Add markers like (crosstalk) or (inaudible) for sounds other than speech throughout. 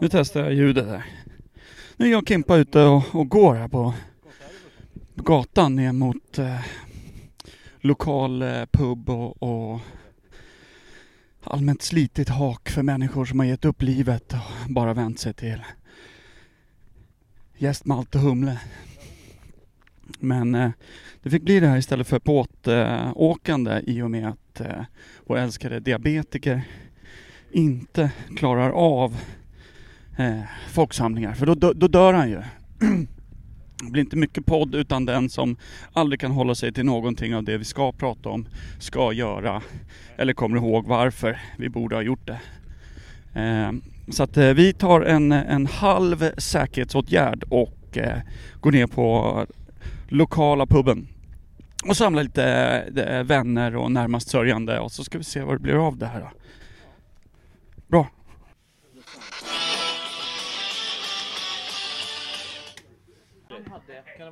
Nu testar jag ljudet här. Nu är jag och Kimpa ute och, och går här på gatan ner mot eh, lokal eh, pub och, och allmänt slitigt hak för människor som har gett upp livet och bara vänt sig till jäst, malt och humle. Men eh, det fick bli det här istället för båtåkande eh, i och med att eh, vår älskade diabetiker inte klarar av eh, folksamlingar. För då, då, då dör han ju. (clears throat) Det blir inte mycket podd utan den som aldrig kan hålla sig till någonting av det vi ska prata om, ska göra eller kommer ihåg varför vi borde ha gjort det. Eh, så att eh, vi tar en, en halv säkerhetsåtgärd och eh, går ner på lokala puben och samlar lite eh, vänner och närmast sörjande och så ska vi se vad det blir av det här. Då.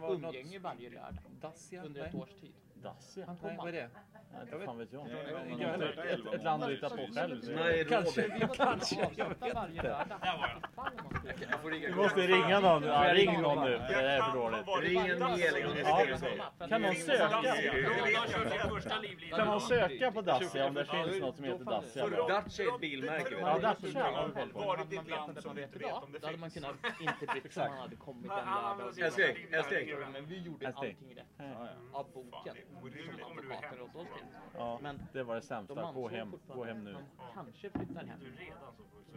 Det något- umgänge varje lördag Dacia? under ett Nej. års tid. Dacia? Han kom Nej, vad är det? Inte fan vet jag. heller. Ett, ett land att hitta på själv. Nej, (laughs) Kanske. Kanske. Jag vet varje inte. man Jag får ringa Du måste ringa någon. Ja, ring någon nu. Det är för dåligt. Ring en sig. Kan någon söka? Kan någon söka på Dacia om det finns något som heter Dacia? Dacia är ett bilmärke. Ja, du. Dacia har vi koll på. Man vetat det man vet idag, då hade man kunnat inte brytt sig om han hade kommit en lördag. och- Älskling, älskling. Men vi gjorde allting rätt av boken som advokaten åt oss till. Ja, Men det var det de sämsta. Gå hem. Gå hem nu. Han kanske flyttar hem.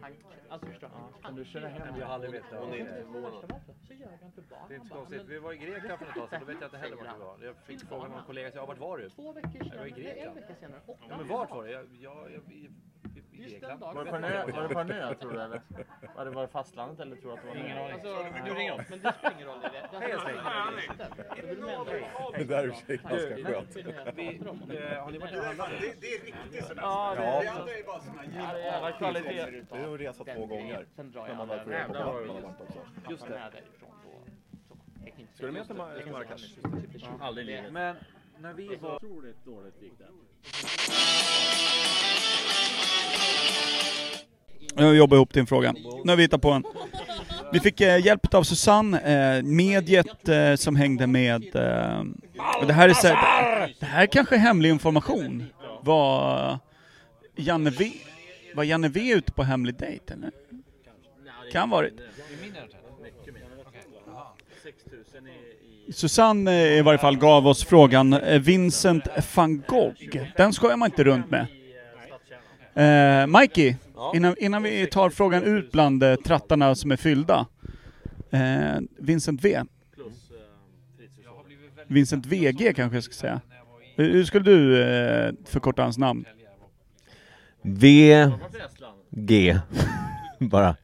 Han, alltså förstår du? Han Kan du köra hem? Jag har aldrig vetat. Hon är inte Det förvånad. värsta var så gör han tillbaka. Det är inte så konstigt. Vi var i Grekland för ett tag sedan. Då vet jag inte heller vart vi var. Jag fick frågan av en kollega. Ja, vart var du? Två veckor senare, var i eller en Grekland. vecka senare, och Ja, men vart var det? Jag, jag, jag, i Just den Grekland. dagen. Var det på en ö, var det på en ö tror du eller? Var det, var det fastlandet eller tror du att det var en ö? Alltså, Nu ringer de. Men det spelar ingen roll det. Det har ingen roll i det. Jag vill med ändå- Det där är i och för sig ganska Du, skönt. vi- Eh, Har ni varit och handlat? Ja, det Ja. är så. Jävla kvalitet. Det är en resa två gånger. Sen drar När jag man på har varit också. Just det. Därifrån då. Så, jag kan inte Ska du med till säga- Ma- jag kan Marrakesh? säga 20. Aldrig i livet. Men när vi var... Otroligt dåligt gick det. Jag jobbar ihop din fråga. Nu har vi hittat på en. Vi fick eh, hjälp av Susanne, eh, mediet eh, som hängde med... Eh, och det här är så här, Det här är kanske hemlig information. Var Janne V... Var Janne V ute på hemlig dejt eller? Kan varit. Susanne eh, i varje fall gav oss frågan eh, Vincent van Gogh. Den skojar man inte runt med. Eh, Mikey, innan, innan vi tar frågan ut bland eh, trattarna som är fyllda. Eh, Vincent V. Vincent VG kanske jag ska säga. Hur, hur skulle du eh, förkorta hans namn? VG. (laughs) Bara.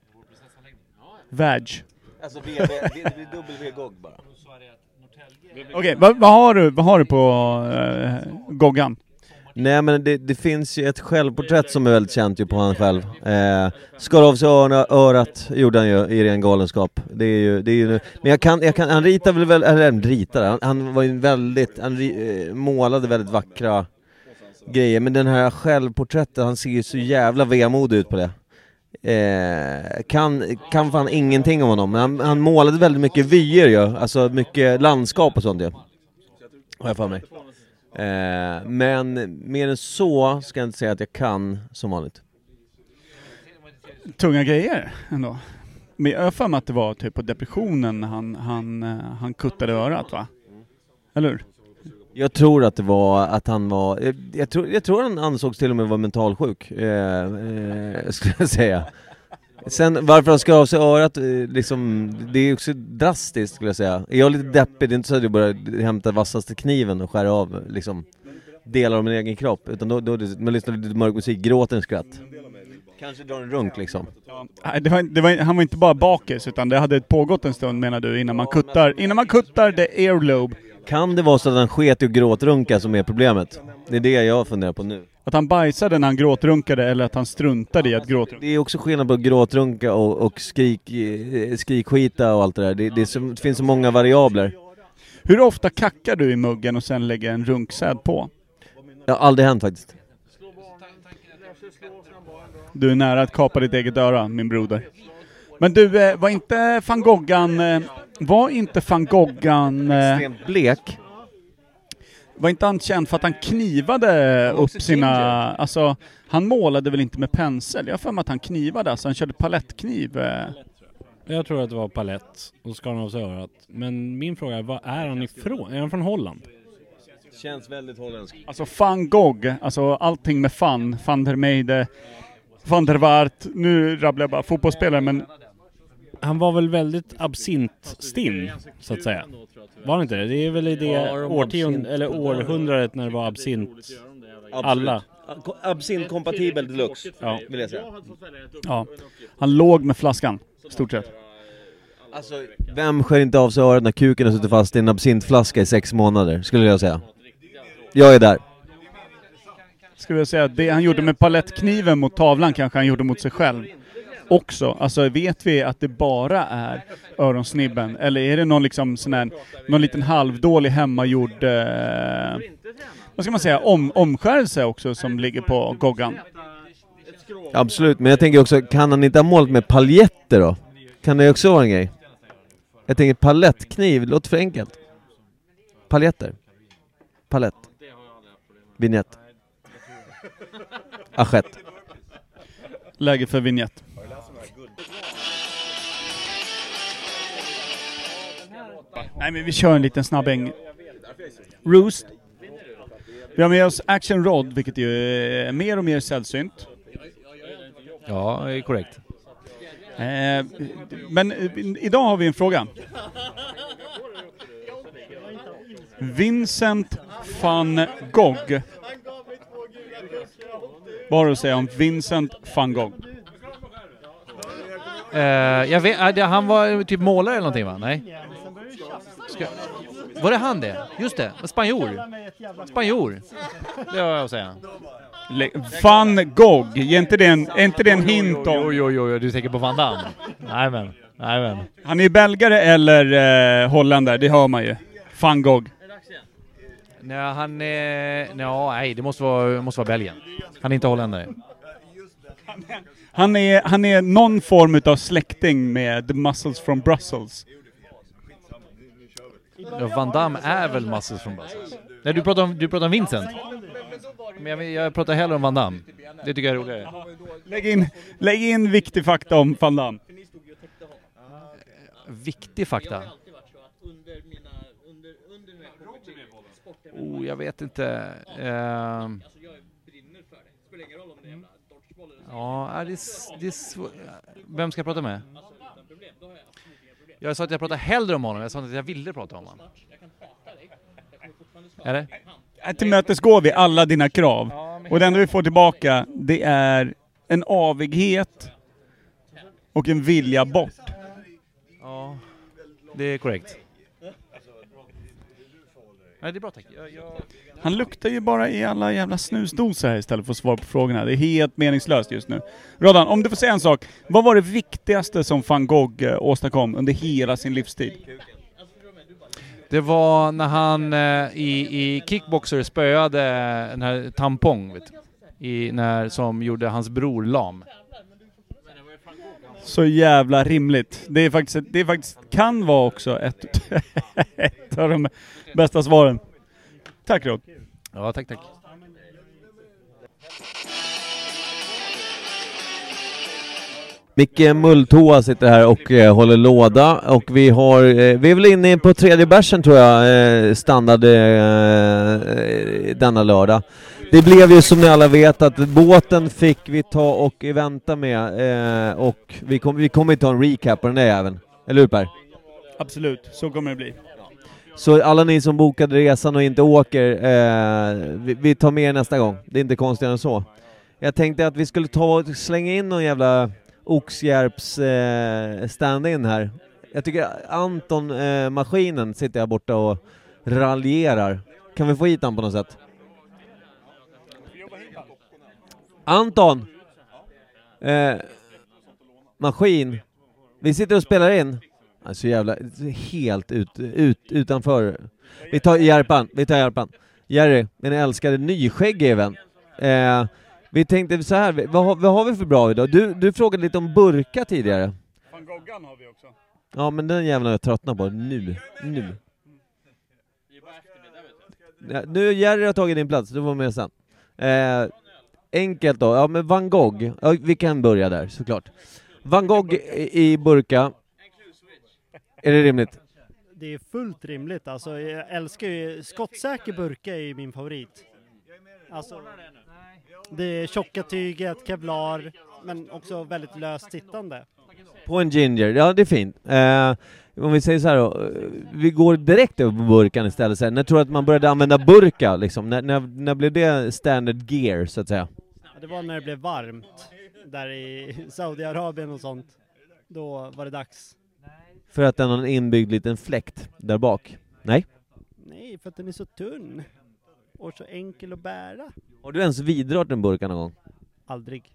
Vag. Alltså V, V, V, V, W GOG bara. Okej, vad, vad har du, vad har du på eh, Goggan? Nej men det, det finns ju ett självporträtt som är väldigt känt ju på han själv. Eh, skar av sig öronen, örat gjorde han ju i ren galenskap. Det är ju, det är ju Men jag kan, jag kan, han ritar väl, väl eller ritar? ritade, han, han var ju väldigt, han ri, eh, målade väldigt vackra grejer. Men den här självporträttet, han ser ju så jävla vemodig ut på det. Eh, kan, kan fan ingenting om honom, men han, han målade väldigt mycket vyer ju, alltså mycket landskap och sånt ju. Har jag för mig. Eh, men mer än så ska jag inte säga att jag kan som vanligt. Tunga grejer ändå. Men jag har för mig att det var typ på depressionen han, han, eh, han kuttade örat va? Eller hur? Jag tror att det var att han var, jag, jag, tror, jag tror han ansågs till och med vara mentalsjuk, eh, eh, skulle jag säga. Sen varför han skar av sig örat, eh, liksom, det är också drastiskt skulle jag säga. Är jag lite deppig, det är inte så att jag börjar hämta vassaste kniven och skär av liksom delar av min egen kropp, utan då, då man lyssnar lite mörk musik, gråter en skratt. Kanske drar en runk liksom. Nej, det var, det var, han var inte bara bakis, utan det hade pågått en stund menar du, innan man kuttar, innan man kuttar the earlobe. Kan det vara så att han sket i att gråtrunka som är problemet? Det är det jag funderar på nu. Att han bajsade när han gråtrunkade eller att han struntade i att gråtrunka. Det är också skillnad på gråtrunka och, och skrik, eh, skrikskita och allt det där. Det, det, det finns så många variabler. Hur ofta kackar du i muggen och sen lägger en runksäd på? Det har aldrig hänt faktiskt. Du är nära att kapa ditt eget öra, min broder. Men du, eh, var inte van Goghan, eh, var inte van Goghan, eh, Extremt blek. var inte han känd för att han knivade upp sina, ginger. alltså han målade väl inte med pensel? Jag har för mig att han knivade, alltså han körde palettkniv. Jag tror att det var palett och skar av sig örat. Men min fråga är, var är han ifrån? Är han från Holland? Känns väldigt holländskt. Alltså van Gogh, alltså allting med fan, van der Meide, van der Waart, nu rabblar jag bara fotbollsspelare men Han var väl väldigt absintstinn, så att säga. Var han inte det? Det är väl i det årtiondet, eller århundradet när det var absint. Alla. Absint-kompatibel deluxe, Ja. vill jag säga. ja, han låg med flaskan, stort sett. Alltså, vem skär inte av sig örat när kuken har suttit fast i en absintflaska i sex månader, skulle jag säga. Jag är där skulle jag säga, det han gjorde med palettkniven mot tavlan kanske han gjorde mot sig själv också. Alltså vet vi att det bara är öronsnibben? Eller är det någon liksom sån här, någon liten halvdålig hemmagjord, eh, vad ska man säga, om, omskärelse också som ligger på Goggan? Absolut, men jag tänker också, kan han inte ha målat med paljetter då? Kan det också vara en grej? Jag tänker palettkniv, det låter för enkelt. Paljetter. Palett. Vignett. Assiett. Läge för vignett. Nej men vi kör en liten snabbäng. Roost. Vi har med oss Action Rod, vilket är mer och mer sällsynt. Ja, det är korrekt. Eh, men eh, idag har vi en fråga. Vincent van Gogh. Vad har du att säga om Vincent van Gogh? Eh, jag vet, det- han var typ målare eller någonting va? Nej? Ska, var det han det? Just det, spanjor. Spanjor. Det har jag att säga. Le- Van Gogh, är inte det en, inte det en hint om... jo, jo, jo, du tänker på Van Damme? Jajamän, jajamän. Han är belgare eller eh, holländare, det hör man ju. Van Gogh. Nej, han är... Nja, nej, det måste vara, måste vara Belgien. Han är inte holländare. Han är, han är någon form utav släkting med The Muscles from Brussels. Ja, Van Damme är väl Muscles från Brussels? Nej, du pratar om, du pratar om Vincent? Men jag, jag pratar hellre om Van Damme. Det tycker jag är roligare. Lägg in, lägg in viktig fakta om Van Damme. Viktig fakta. Oh, jag vet inte. Ehm. Ja, det, det är svårt. Vem ska jag prata med? Jag sa att jag pratar hellre om honom, jag sa inte att jag ville prata om honom. Eller? Här tillmötesgår vi alla dina krav. Och det enda vi får tillbaka, det är en avighet och en vilja bort. Ja, det är korrekt. Nej, det är bra tack. Jag, jag... Han luktar ju bara i alla jävla snusdosor här istället för att svara på frågorna. Det är helt meningslöst just nu. Roddan, om du får säga en sak. Vad var det viktigaste som van Gogh eh, åstadkom under hela sin livstid? Det var när han eh, i, i kickboxer spöade den här tampong, vet du. I, när, som gjorde hans bror lam. Så jävla rimligt. Det är faktiskt, det är faktiskt kan vara också ett, (laughs) ett av de bästa svaren. Tack Rod. Ja, tack, tack. Micke Mulltoa sitter här och eh, håller låda och vi har, eh, vi är väl inne på tredje bärsen tror jag, eh, standard eh, denna lördag. Det blev ju som ni alla vet att båten fick vi ta och vänta med eh, och vi, kom, vi kommer inte ha en recap på den där jäveln. Eller hur Per? Absolut, så kommer det bli. Så alla ni som bokade resan och inte åker, eh, vi, vi tar med er nästa gång. Det är inte konstigare än så. Jag tänkte att vi skulle ta och slänga in någon jävla Oxjärps eh, stand-in här. Jag tycker Anton, eh, maskinen, sitter här borta och raljerar. Kan vi få hit han på något sätt? Anton! Eh, maskin. Vi sitter och spelar in. Alltså jävla, helt ut, ut, utanför. Vi tar Järpan, vi tar Järpan. Jerry, min älskade nyskäggige vän. Eh, vi tänkte så här, vad, har- vad har vi för bra idag? Du, du frågade lite om burkar tidigare. Van Goghan har vi också. Ja men den jäveln har jag tröttnat på nu. Nu. Ja, nu Jerry har tagit din plats, du var med sen. Eh, enkelt då, ja men van Gogh, ja, vi kan börja där såklart. Van Gogh i burka. Är det rimligt? Det är fullt rimligt. Alltså, jag älskar ju... Skottsäker burka är ju min favorit. Alltså, det är tjocka tyget, kevlar, men också väldigt löst sittande. På en ginger, ja det är fint. Eh, om vi säger så här då, eh, vi går direkt över på burkan istället sen. När tror du att man började använda burka liksom? När, när, när blev det standard gear så att säga? Det var när det blev varmt, där i Saudiarabien och sånt. Då var det dags. För att den har en inbyggd liten fläkt där bak? Nej? Nej, för att den är så tunn. Och så enkel att bära. Har du ens vidrört en burka någon gång? Aldrig.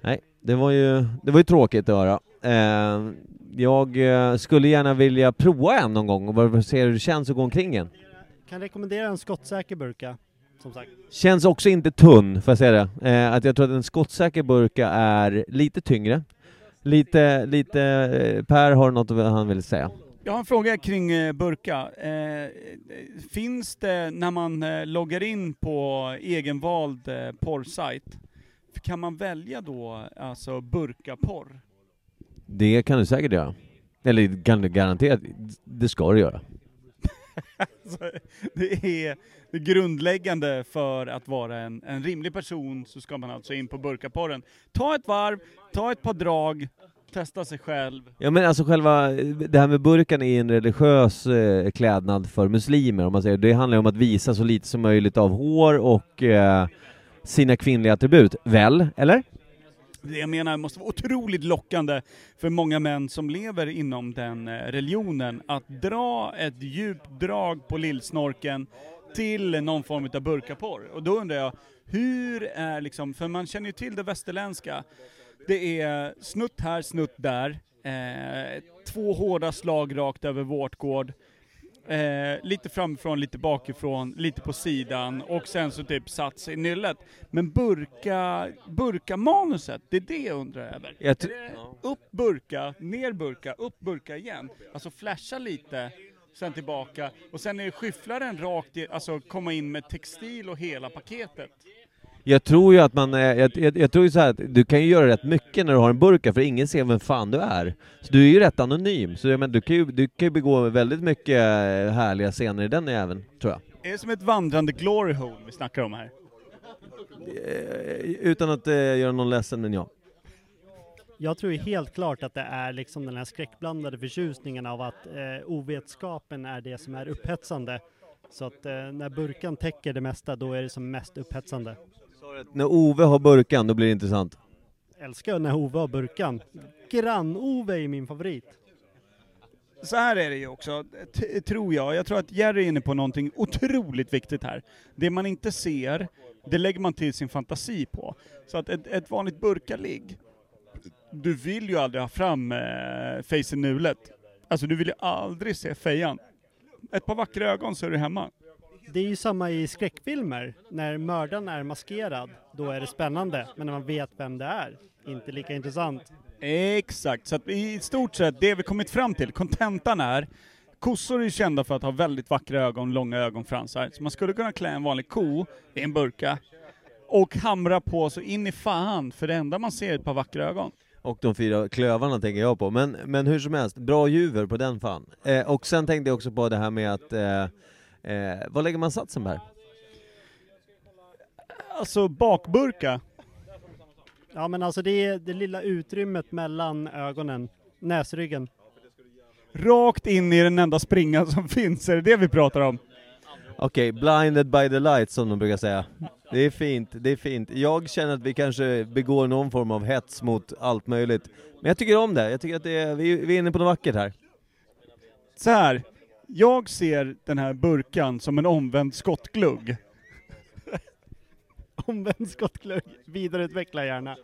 Nej, det var ju, det var ju tråkigt att höra. Eh, jag eh, skulle gärna vilja prova en någon gång och bara se hur det känns att gå omkring en. Kan rekommendera en skottsäker burka, som sagt. Känns också inte tunn, får jag säga det. Eh, att jag tror att en skottsäker burka är lite tyngre. Lite, lite, eh, Per har något han vill säga. Jag har en fråga kring eh, burka. Eh, finns det, när man eh, loggar in på egenvald eh, porrsajt, kan man välja då alltså burkaporr? Det kan du säkert göra. Eller kan du garanterat, det ska du göra. (laughs) Alltså, det är det grundläggande för att vara en, en rimlig person, så ska man alltså in på burkaporren. Ta ett varv, ta ett par drag, testa sig själv. Ja men alltså själva, det här med burkan är en religiös eh, klädnad för muslimer om man säger. Det handlar ju om att visa så lite som möjligt av hår och eh, sina kvinnliga attribut, väl? Eller? Det jag menar måste vara otroligt lockande för många män som lever inom den eh, religionen att dra ett djupt drag på lillsnorken till någon form av burkaporr. Och då undrar jag, hur är liksom, för man känner ju till det västerländska, det är snutt här, snutt där, eh, två hårda slag rakt över vårtgård, Eh, lite framifrån, lite bakifrån, lite på sidan och sen så typ sats i nyllet. Men burka, burka-manuset, det är det jag undrar över. Jag upp burka, ner burka, upp burka igen. Alltså flasha lite, sen tillbaka. Och sen är skyfflaren rakt i, alltså komma in med textil och hela paketet. Jag tror ju att man, jag, jag, jag tror ju så här att du kan ju göra rätt mycket när du har en burka, för ingen ser vem fan du är. Så du är ju rätt anonym, så jag men, du kan ju du kan ju begå väldigt mycket eh, härliga scener i den jäveln, tror jag. Är det som ett vandrande glory hole vi snackar om här? Eh, Utan att eh, göra någon ledsen, men ja. Jag tror ju helt klart att det är liksom den här skräckblandade förtjusningen av att eh, ovetskapen är det som är upphetsande. Så att eh, när burkan täcker det mesta, då är det som mest upphetsande. När Ove har burkan, då blir det intressant. Älskar när Ove har burkan. Grann-Ove är min favorit. Så här är det ju också, t- tror jag. Jag tror att Jerry är inne på någonting otroligt viktigt här. Det man inte ser, det lägger man till sin fantasi på. Så att ett, ett vanligt burkaligg, du vill ju aldrig ha fram eh, face i nulet. Alltså du vill ju aldrig se fejan. Ett par vackra ögon så är du hemma. Det är ju samma i skräckfilmer. När mördaren är maskerad, då är det spännande. Men när man vet vem det är, inte lika intressant. Exakt, så att i stort sett det vi kommit fram till, kontentan är, kossor är kända för att ha väldigt vackra ögon, långa ögonfransar, så man skulle kunna klä en vanlig ko i en burka och hamra på så in i fan, för det enda man ser är ett par vackra ögon. Och de fyra klövarna tänker jag på, men, men hur som helst, bra juver på den fan. Eh, och sen tänkte jag också på det här med att, eh, eh, vad lägger man satsen här? Alltså bakburka, Ja men alltså det är det lilla utrymmet mellan ögonen, näsryggen. rakt in i den enda springan som (laughs) finns, är det det vi pratar om? Okej, blinded by the light som de brukar säga. Det är fint, det är fint. Jag känner att vi kanske begår någon form av hets mot allt möjligt. Men jag tycker om det, jag tycker att det är, vi, vi är inne på något vackert här. Så här, jag ser den här burkan som en omvänd skottglugg. (laughs) Omvänd skottglugg, vidareutveckla gärna.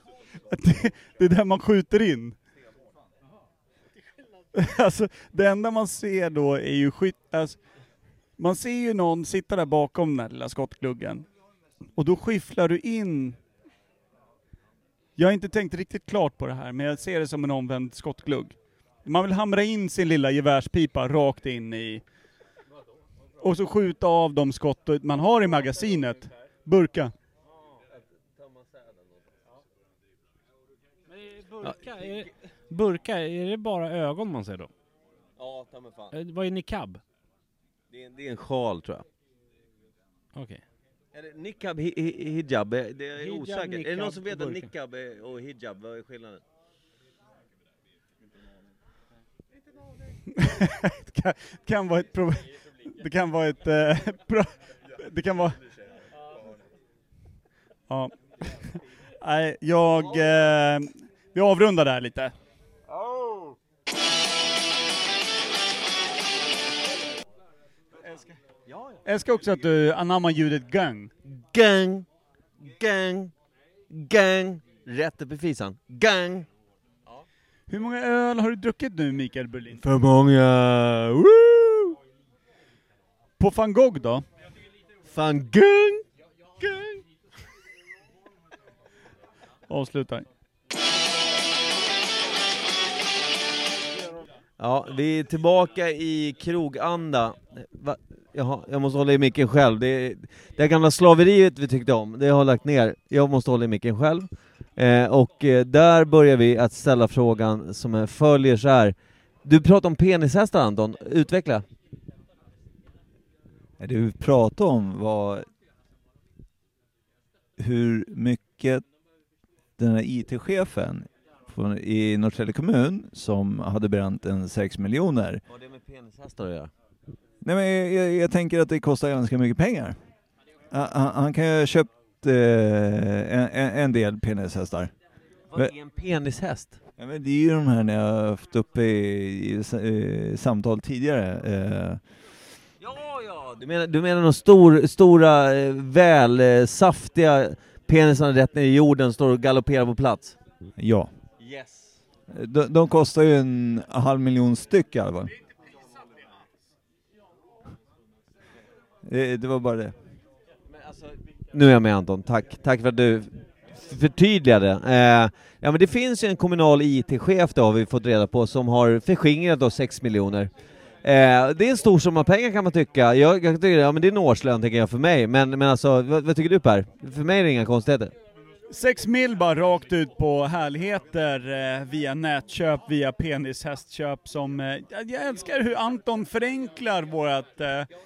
Det, det är där man skjuter in. (laughs) Alltså, det enda man ser då är ju skytt... Alltså, man ser ju någon sitta där bakom den här lilla skottgluggen. Och då skifflar du in Jag har inte tänkt riktigt klart på det här, men jag ser det som en omvänd skottglugg. Man vill hamra in sin lilla gevärspipa rakt in i... Och så skjuta av de skott man har i magasinet. Burka. Burka, är det, burka, är det bara ögon man ser då? Ja, ta mig fan. Eh, Vad är niqab? Det är, det är en sjal tror jag. Okej. Eller niqab, hi, hi, hijab, det är Hijab, osäkert. är det niqab någon som vet och att burka. niqab och hijab, vad är skillnaden? Det (laughs) kan, kan vara ett problem. Det kan vara ett... Eh, (laughs) det kan vara... Ja. (laughs) Nej, jag... Eh, vi avrundar där lite. Jag älskar också att du anammar ljudet gang. Gang! Gang! Gang! Rätt upp i fisan. Gang! Hur många öl har du druckit nu Mikael Berlin? För många! Woo! På van Gogh då? Fan gang! Gang! Avslutar. Ja, vi är tillbaka i kroganda. Va? Jaha, jag måste hålla i micken själv. Det, det gamla slaveriet vi tyckte om, det har jag lagt ner. Jag måste hålla i micken själv. Eh, och eh, där börjar vi att ställa frågan som följer så här. Du pratar om penishästar Anton, utveckla. Det vi pratade om var hur mycket den här IT-chefen i Norrtälje kommun som hade bränt en 6 miljoner. Vad har det med penishästar att göra? Nej, men jag, jag, tänker att det kostar ganska mycket pengar. Han- han kan ju ha köpt eh, en, en, del penishästar. Vad är en penishäst? Ja, men det är ju de här ni har haft uppe i, i, eh, samtal tidigare. Eh, Ja, ja! Du menar, du menar de stor, stora, eh, väl eh, penisarna rätt ner i jorden, står och galopperar på plats? ja. Yes. De, de kostar ju en halv miljon styck i alla fall. Det, det var bara det. Nu är jag med Anton, tack. Tack för att du förtydligade. Eh, ja men det finns ju en kommunal IT-chef då har vi fått reda på som har förskingrat då 6 miljoner. Eh, det är en stor summa pengar kan man tycka. Jag, jag tycker, ja men det är en årslön tänker jag för mig, men, men alltså vad, vad tycker du Per? För mig är det inga konstigheter. Sex mil bara rakt ut på härligheter eh, via nätköp, via penishästköp som... Eh, jag- jag älskar hur Anton förenklar vårat eh,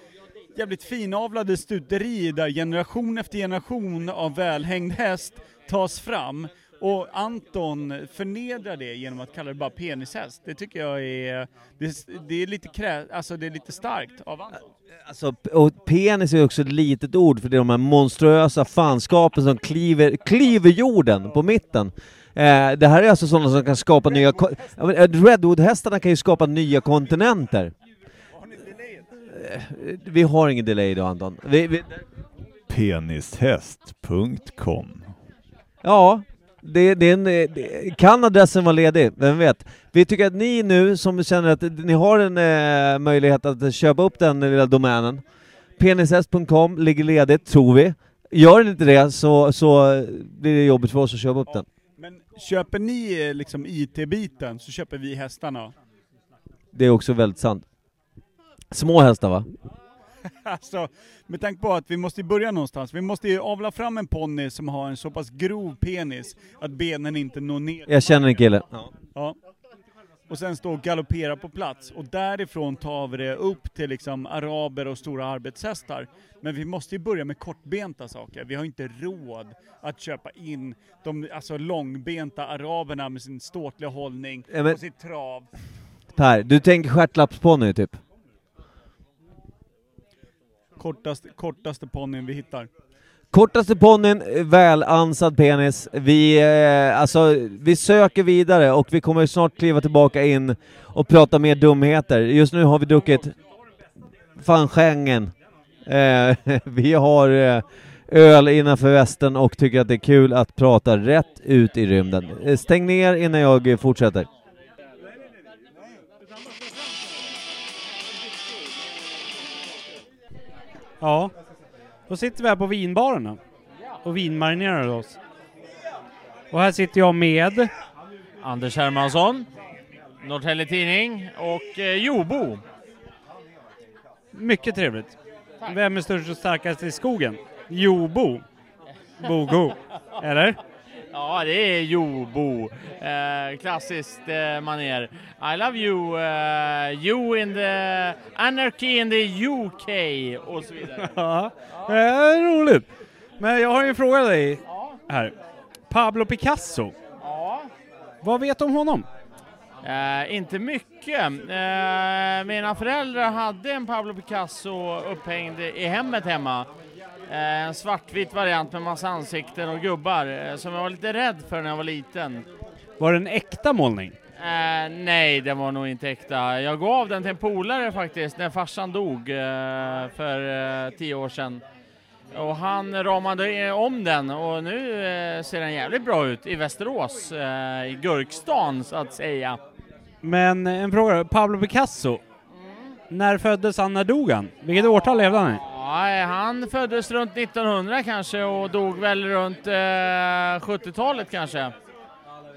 jävligt finavlade stuteri där generation efter generation av välhängd häst tas fram. Och Anton förnedrar det genom att kalla det bara penishäst. Det tycker jag är... Det, det är lite krä, alltså det är lite starkt av Anton. Alltså, och penis är också ett litet ord för det är de här monstruösa fanskapen som kliver, kliver jorden på mitten. Eh, det här är alltså sådana som kan skapa nya... Eh, redwood-hästarna kan ju skapa nya kontinenter. Eh, Vi har ingen delay då Anton. Vi, vi, Penishäst.com ja, det, det är en, eh, det, kan adressen vara ledig? Vem vet? Vi tycker att ni nu som känner att ni har en eh, möjlighet att köpa upp den lilla domänen. Penishäst.com ligger ledigt, tror vi. Gör den inte det så, så blir det jobbigt för oss att köpa upp den. Men köper ni eh, liksom IT-biten så köper vi hästarna. Det är också väldigt sant. Små hästar va? (laughs) Alltså, med tanke på att vi måste börja någonstans. Vi måste ju avla fram en ponny som har en så pass grov penis att benen inte når ner. Jag känner en kille. Ja. Och sen stå och galoppera på plats. Och därifrån tar vi det upp till liksom araber och stora arbetshästar. Men vi måste ju börja med kortbenta saker. Vi har inte råd att köpa in de alltså långbenta araberna med sin ståtliga hållning Ja, men- och sitt trav. Per, du tänker stjärtlappsponny typ? Kortaste, kortaste ponnyn vi hittar. Kortaste ponnyn, eh, välansad penis. Vi, eh, alltså, vi söker vidare och vi kommer snart kliva tillbaka in och prata mer dumheter. Just nu har vi druckit fan Schengen. Eh, (laughs) vi har eh, öl innanför västen och tycker att det är kul att prata rätt ut i rymden. Eh, stäng ner innan jag fortsätter. Ja, då sitter vi här på vinbaren då. och vinmarinerar oss. Och här sitter jag med... Anders Hermansson, Norrtelje Tidning och eh, Jobo. Mycket trevligt. Vem är störst och starkast i skogen? Jobo. Bogo. Eller? Ja, det är Jobo. Eh, klassiskt eh, maner. I love you, eh, you in the anarchy in the UK och så vidare. (laughs) Ja, det är roligt. Men jag har ju en fråga till dig här. Pablo Picasso. Ja. Vad vet du om honom? Eh, inte mycket. Eh, mina föräldrar hade en Pablo Picasso upphängd i hemmet hemma. Eh, en svartvit variant med massa ansikten och gubbar eh, som jag var lite rädd för när jag var liten. Var det en äkta målning? Eh, nej, den var nog inte äkta. Jag gav den till en polare faktiskt när farsan dog eh, för eh, tio år sedan. Och han ramade eh, om den och nu ser den jävligt bra ut i Västerås, i Gurkstan så att säga. Men en fråga, Pablo Picasso. När föddes han, när dog han? Vilket årtal levde han i? Ja, han föddes runt 1900 kanske och dog väl runt eh, 70-talet kanske.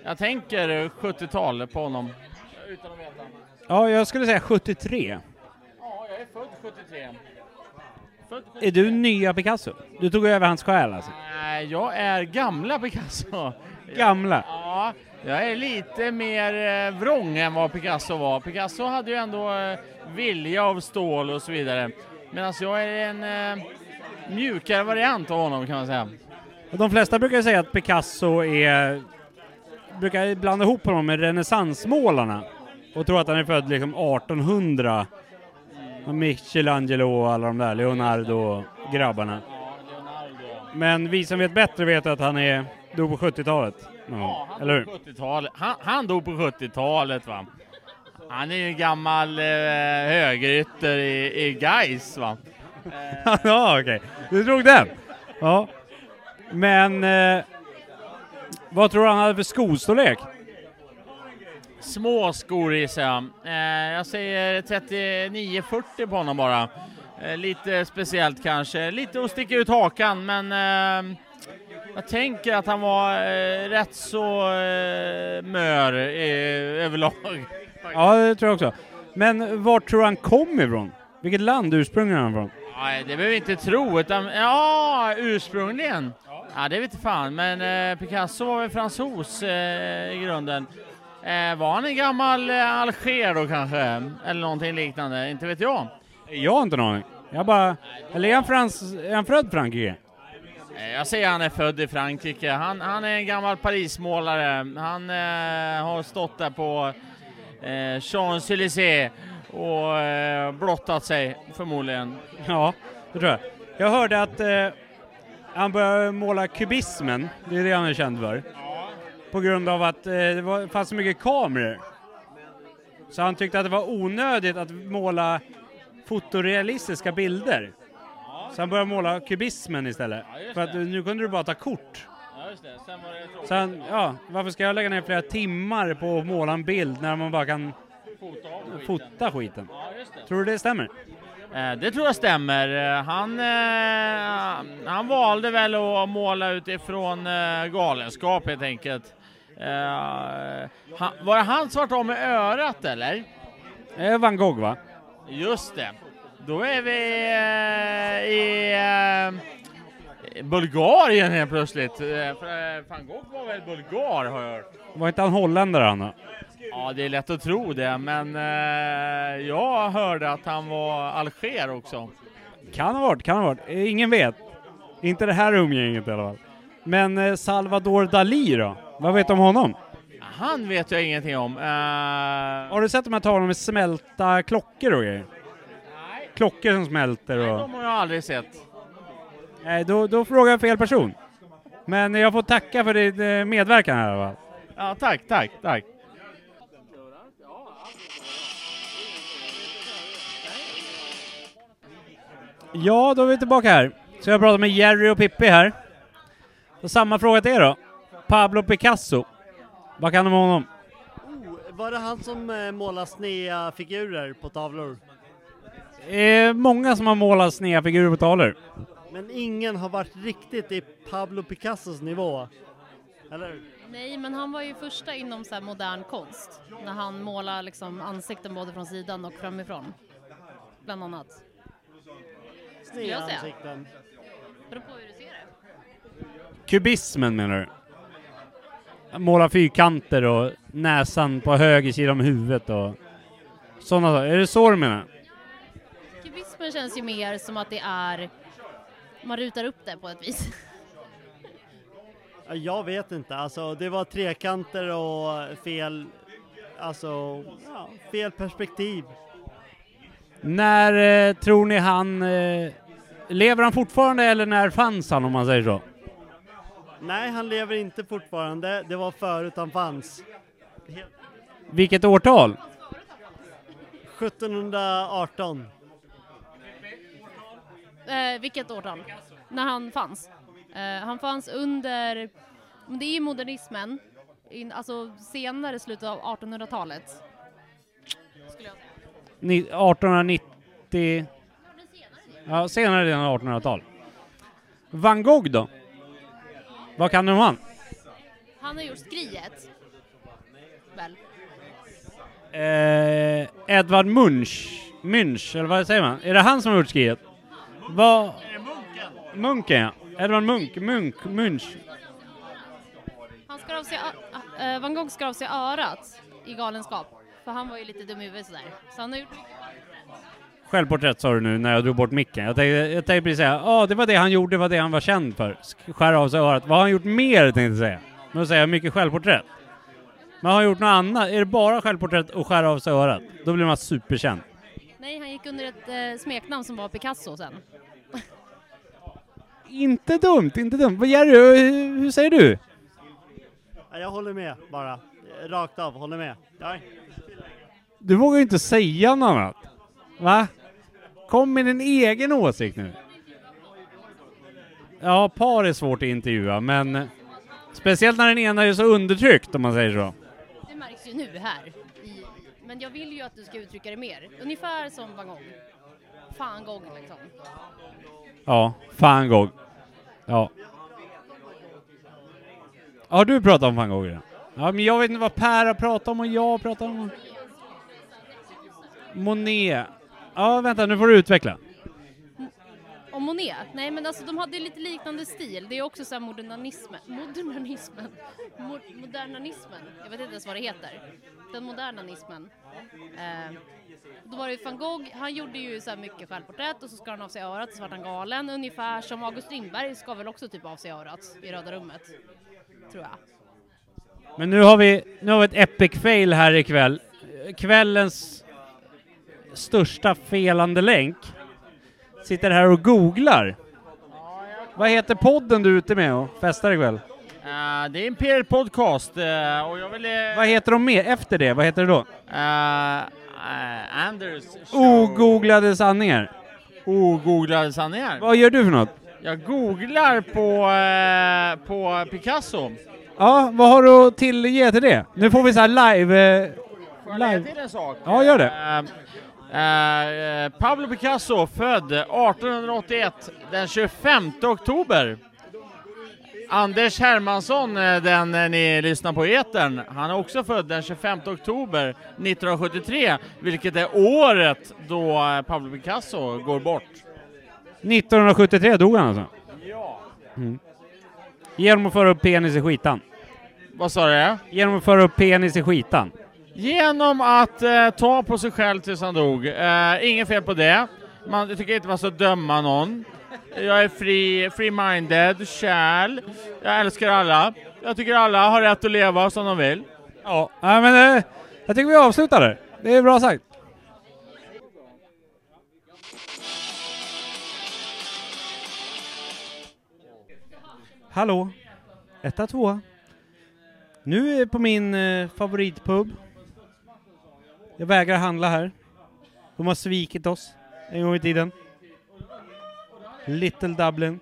Jag tänker 70-tal på honom. Utan att veta. Ja, jag skulle säga 73. Ja, jag är född 73. Född Är du nya Picasso? Du tog över hans själ alltså? Nej, jag är gamla Picasso. Gamla? Ja, jag är lite mer eh, vrång än vad Picasso var. Picasso hade ju ändå eh, vilja av stål och så vidare. Medan jag är en eh, mjukare variant av honom kan man säga. De flesta brukar säga att Picasso är... brukar blanda ihop honom med renässansmålarna och tror att han är född liksom 1800. Och Michelangelo och alla de där, Leonardo och grabbarna. Men vi som vet bättre vet att han är dog på 70-talet. Ja, Han eller hur? dog på 70-talet. Han, han dog på 70-talet va. Han är ju en gammal eh, högerytter i, i Gais va. (laughs) ja, okej. Du drog den? Ja. Men... Eh, vad tror du han hade för skostorlek? Små skor gissar jag. Eh, jag säger 39-40 på honom bara. Eh, lite speciellt kanske. Lite att sticka ut hakan men eh, jag tänker att han var eh, rätt så eh, mör överlag. Ja, det tror jag också. Men vart tror han kom ifrån? Vilket land ursprungligen är han från? Nej, det behöver vi inte tro, utan ja, ursprungligen. Ja, det vet fan, men eh, Picasso var väl fransos eh, i grunden. Eh, var han en gammal eh, Alger då kanske? Eller någonting liknande, inte vet jag. Jag har inte en aning. Jag bara... Eller är han, frans, är han född i Frankrike? Eh, Jag säger han är född i Frankrike. Han, han är en gammal Parismålare. Han eh, har stått där på eh, Champs-Élysées och eh, blottat sig förmodligen. Ja, det tror jag. Jag hörde att eh, han började måla kubismen, det är det han är känd för. På grund av att eh, det var, fanns så mycket kameror. Så han tyckte att det var onödigt att måla fotorealistiska bilder. Så han började måla kubismen istället. för att nu kunde du bara ta kort. Ja, just det. Sen var det tråkigt. Han, ja, varför ska jag lägga ner flera timmar på att måla en bild när man bara kan fota skiten? Tror du det stämmer? Eh, Det tror jag stämmer. Eh, Han, eh, han valde väl att måla utifrån eh, galenskap helt enkelt. Eh, han, var det han som var av med örat eller? Eh, Van Gogh va? Just det. Då är vi eh, i eh, Bulgarien helt plötsligt. Eh, För eh, van Gogh var väl bulgar har jag hört. Var inte han holländare då? Ja, det är lätt att tro det, men eh, jag hörde att han var alger också. Kan ha varit, kan ha varit. Eh, Ingen vet. Inte det här umgänget i alla fall. Men eh, Salvador Dalí då? Vad vet du om honom? Han vet jag ingenting om. Eh, Har du sett de här tavlorna med smälta klockor och grejer? Klockor som smälter och... de har jag aldrig sett. Nej, då, då frågar jag fel person. Men jag får tacka för din eh, medverkan här i alla fall. Ja, tack, tack, tack. Ja, då är vi tillbaka här. Så jag pratar med Jerry och Pippi här. Och samma fråga till er då. Pablo Picasso. Vad kan du om honom? Oh, var det han som eh, målar sneda figurer på tavlor? Eh, många som har målat sneda figurer på tavlor. Men ingen har varit riktigt i Pablo Picassos nivå. Eller? Nej, men han var ju första inom så här modern konst. När han målar liksom ansikten både från sidan och framifrån. Bland annat. Säga. ansikten. Beror på hur du ser det. Kubismen menar du? Måla fyrkanter och näsan på höger sida om huvudet och sådana saker. Är det så du menar? Kubismen känns ju mer som att det är... Man rutar upp det på ett vis. Ja, Jag vet inte, alltså det var trekanter och fel, alltså ja, fel perspektiv. När eh, tror ni han... Eh, lever han fortfarande eller när fanns han om man säger så? Nej, han lever inte fortfarande, det var förut han fanns. Helt- Vilket årtal? 1718. Eh, vilket årtal? När han fanns? Eh, han fanns under, det är ju modernismen, in, alltså senare slutet av 1800-talet. Skulle jag säga. Ni- 1890... Ja, senare delen av 1800-tal. Van Gogh då? Vad kan du om han? Han har gjort Skriet. Väl? Eh, Edvard Munch, Munch, eller vad säger man? Är det han som har gjort skriet? Vad... Munken ja. Edvard Munk, Munk, Munch. Han skar av sig, eh, Van Gogh skar av sig örat i galenskap. För han var ju lite dum i huvudet sådär. Så han har gjort Självporträtt sa du nu när jag drog bort micken. Jag tänkte, jag tänkte precis säga, ja det var det han gjorde, det var det han var känd för. Sk- Skära av sig örat. Vad har han gjort mer tänkte jag säga. Men då säger jag mycket självporträtt. Men har han gjort något annat? Är det bara självporträtt och skära av sig örat? Då blir man superkänd. Nej, han gick under ett eh, smeknamn som var Picasso sen. Inte dumt, inte dumt. Vad gör du? Hur, hur säger du? Ja, jag håller med bara, rakt av, håller med. Ja. Du vågar ju inte säga något annat. Va? Kom med din egen åsikt nu. Ja, par är svårt att intervjua, men speciellt när den ena är så undertryckt om man säger så. Det märks ju nu här. Men jag vill ju att du ska uttrycka det mer. Ungefär som Van Gogh. Fan Gogh liksom. Ja, fan Gogh. Ja. Har du pratat om van Gogh redan? Ja, men jag vet inte vad Per har pratat om och jag har pratat om. Monet. Ja, vänta, nu får du utveckla. Om Monet, nej men alltså de hade lite liknande stil. Det är också så här modernismen, modernismen, Mo- modernanismen, jag vet inte ens vad det heter. Den modernanismen. Eh, då var det ju van Gogh, han gjorde ju så här mycket självporträtt och så skar han av sig örat så vart han galen. Ungefär som August Strindberg skar väl också typ av sig örat i Röda rummet. Tror jag. Men nu har vi, nu har vi ett epic fail här ikväll. Kvällens största felande länk sitter här och googlar. Vad heter podden du är ute med och festar ikväll? Eh, det är Imperial Podcast eh, och jag vill... eh, Vad heter de mer efter det? Vad heter det då? eh, Anders show. Ogooglade sanningar. Ogooglade sanningar. Vad gör du för något? Jag googlar på, på Picasso. Ja, vad har du att tillge till det? Nu får vi så här live... Får jag lägga till en sak? Ja, gör det. Eh, eh, Pablo Picasso, född 1881, den 25 oktober. Anders Hermansson, eh, den ni lyssnar på i etern, han är också född den 25 oktober 1973, vilket är året då Pablo Picasso går bort. 1973 dog han alltså? Ja. Mm. Genom att föra upp penis i skitan. Vad sa du? Genom att föra upp penis i skitan. Genom att eh, ta på sig själv tills han dog. Eh, inget fel på det. Man, jag tycker inte man ska döma någon. Jag är free-minded, kärl. Jag älskar alla. Jag tycker alla har rätt att leva som de vill. Ja, äh, men eh, jag tycker vi avslutar där. Det är bra sagt. Hallå? Etta, tvåa. Nu är jag på min eh, favoritpub. Jag vägrar handla här. De har svikit oss en gång i tiden. Little Dublin.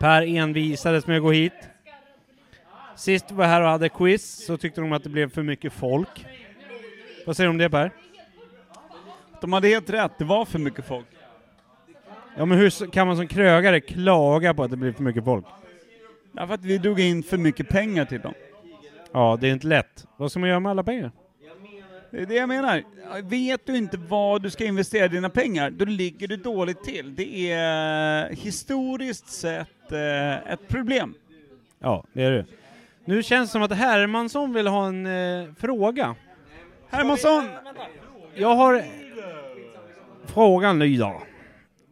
Per envisades med att gå hit. Sist vi var här och hade quiz så tyckte de att det blev för mycket folk. Vad säger du om det Per? De hade helt rätt, det var för mycket folk. Ja men hur kan man som krögare klaga på att det blir för mycket folk? Därför att vi drog in för mycket pengar till dem. Ja, det är inte lätt. Vad ska man göra med alla pengar? Det är det jag menar. Vet du inte vad du ska investera dina pengar, då ligger du dåligt till. Det är historiskt sett eh, ett problem. Ja, det är det. Nu känns det som att Hermansson vill ha en eh, fråga. Hermansson! Jag har... Frågan lyder.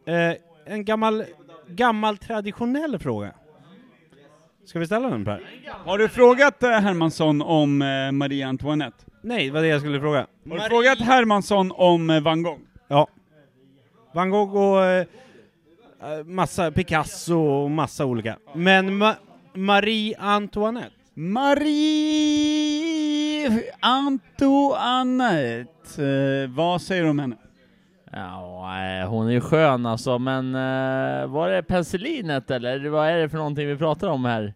Eh, en gammal, gammal traditionell fråga. Ska vi ställa den Per? Har du frågat eh, Hermansson om eh, Marie Antoinette? Nej, det var det jag skulle fråga. Har du frågat Hermansson om eh, van Gogh? Ja. Van Gogh och eh, eh, massa Picasso och massa olika. Men Ma- Marie Antoinette? Marie Antoinette, eh, vad säger du om henne? Ja, eh, hon är ju skön alltså, men eh, var det penicillinet eller vad är det för någonting vi pratar om här?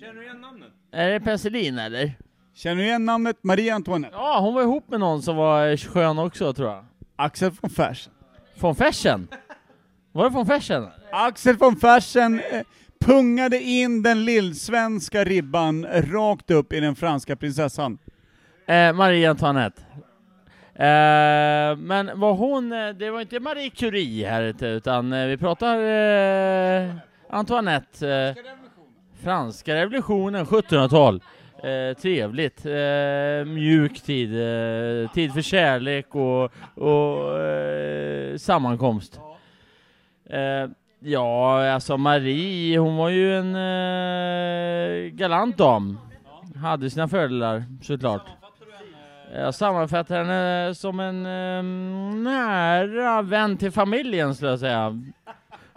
Känner du igen namnet? Är det penicillin eller? Känner du igen namnet Marie Antoinette? Ja, hon var ihop med någon som var skön också tror jag. Axel von Fersen. Von Fersen? Var det von Fersen? Axel von Fersen eh, pungade in den lillsvenska ribban rakt upp i den franska prinsessan. Eh, Marie Antoinette. Eh, men var hon, eh, det var inte Marie Curie här ute, utan eh, vi pratar eh, Antoinette. Eh, franska revolutionen, 1700-tal. Eh, trevligt, eh, mjuk tid, eh, tid för kärlek och, och eh, sammankomst. Eh, ja, alltså Marie, hon var ju en eh, galant dam. Hade sina fördelar, såklart. Jag sammanfattar henne som en eh, nära vän till familjen, skulle jag säga.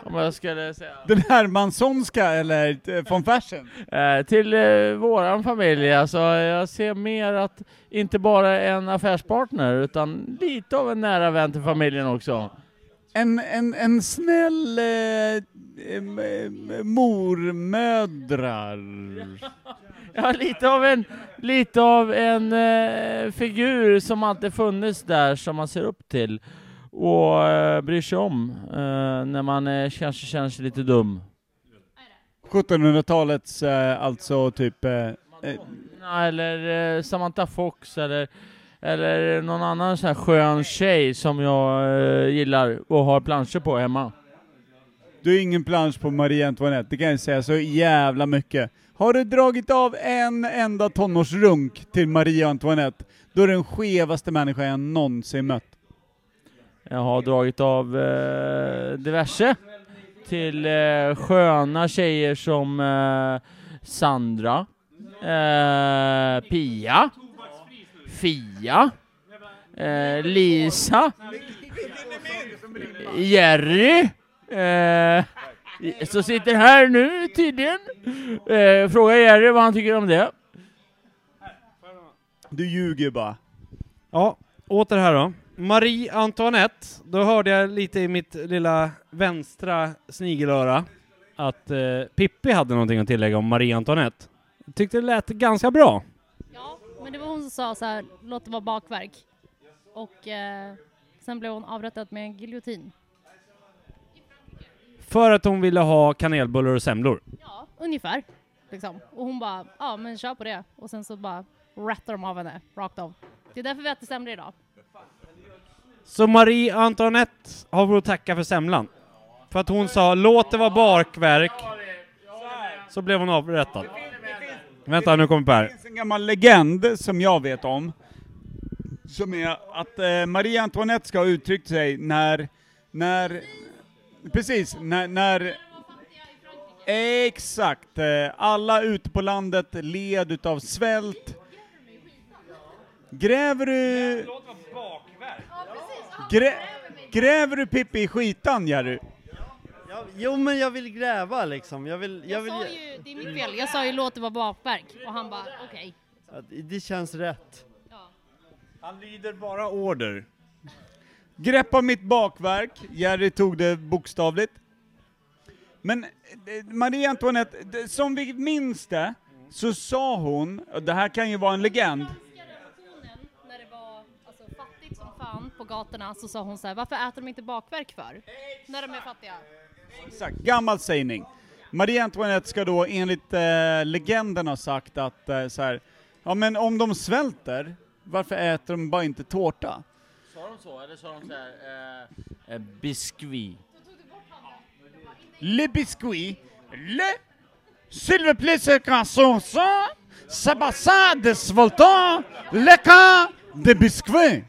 Om jag skulle säga. Den Hermanssonska eller eh, von Fersen? (laughs) Eh, till eh, våran familj, alltså jag ser mer att inte bara en affärspartner, utan lite av en nära vän till familjen också. En, en, en snäll eh, mormödrar. (laughs) Ja, lite av en, lite av en eh, figur som alltid funnits där, som man ser upp till och eh, bryr sig om eh, när man eh, kanske känner sig lite dum. 1700-talets, eh, alltså typ... Eh, eh, Eller eh, Samantha Fox eller, eller någon annan sån här skön tjej som jag eh, gillar och har planscher på hemma. du är ingen plansch på Marie Antoinette, det kan jag säga så jävla mycket. Har du dragit av en enda tonårsrunk till Marie Antoinette, då är du den skevaste människa jag någonsin mött. Jag har dragit av eh, diverse till eh, sköna tjejer som eh, Sandra, eh, Pia, Fia, eh, Lisa, Jerry, eh, som sitter här nu tydligen. Eh, fråga Jerry vad han tycker om det. Du ljuger bara. Ja, åter här då. Marie Antoinette, då hörde jag lite i mitt lilla vänstra snigelöra att eh, Pippi hade någonting att tillägga om Marie Antoinette. Jag tyckte det lät ganska bra. Ja, men det var hon som sa så här, låt det vara bakverk. Och eh, sen blev hon avrättad med en giljotin. För att hon ville ha kanelbullar och semlor. Ja, ungefär. Liksom. Och hon bara, ja men kör på det. Och sen så bara rattar de av henne, rakt av. Det är därför vi äter semlor idag. Så Marie Antoinette har vi att tacka för semlan. För att hon sa låt det vara bakverk. Så blev hon avrättad. Vänta, nu kommer Per. Det finns en gammal legend som jag vet om, som är att eh, Marie Antoinette ska ha uttryckt sig när, när, precis, när, när Exakt, eh, alla ute på landet led utav svält. Gräver du... Grä, gräver du Pippi i skitan, Jerry? Ja, jo men jag vill gräva liksom, jag vill... Jag Jag vill sa ju, det är mitt fel, jag sa ju låt det vara bakverk. Och han bara, okej. Ja, det- känns rätt. Han lyder bara order. Greppa mitt bakverk, Jerry tog det bokstavligt. Men eh, Marie Antoinette, som vi minns det, så sa hon, och det här kan ju vara en legend, När det var alltså, fattigt som fan på gatorna så sa hon så här, varför äter de inte bakverk för? När de är fattiga. Exakt, gammal sägning. Marie Antoinette ska då enligt eh, legenden ha sagt att eh, så här, ja men om de svälter, varför äter de bara inte tårta? Sa de så, eller sa de såhär, eh, eh, biscuit? Le biscuit, le s'il vous plaît c'est va ça des voltants, le cas de biscuit.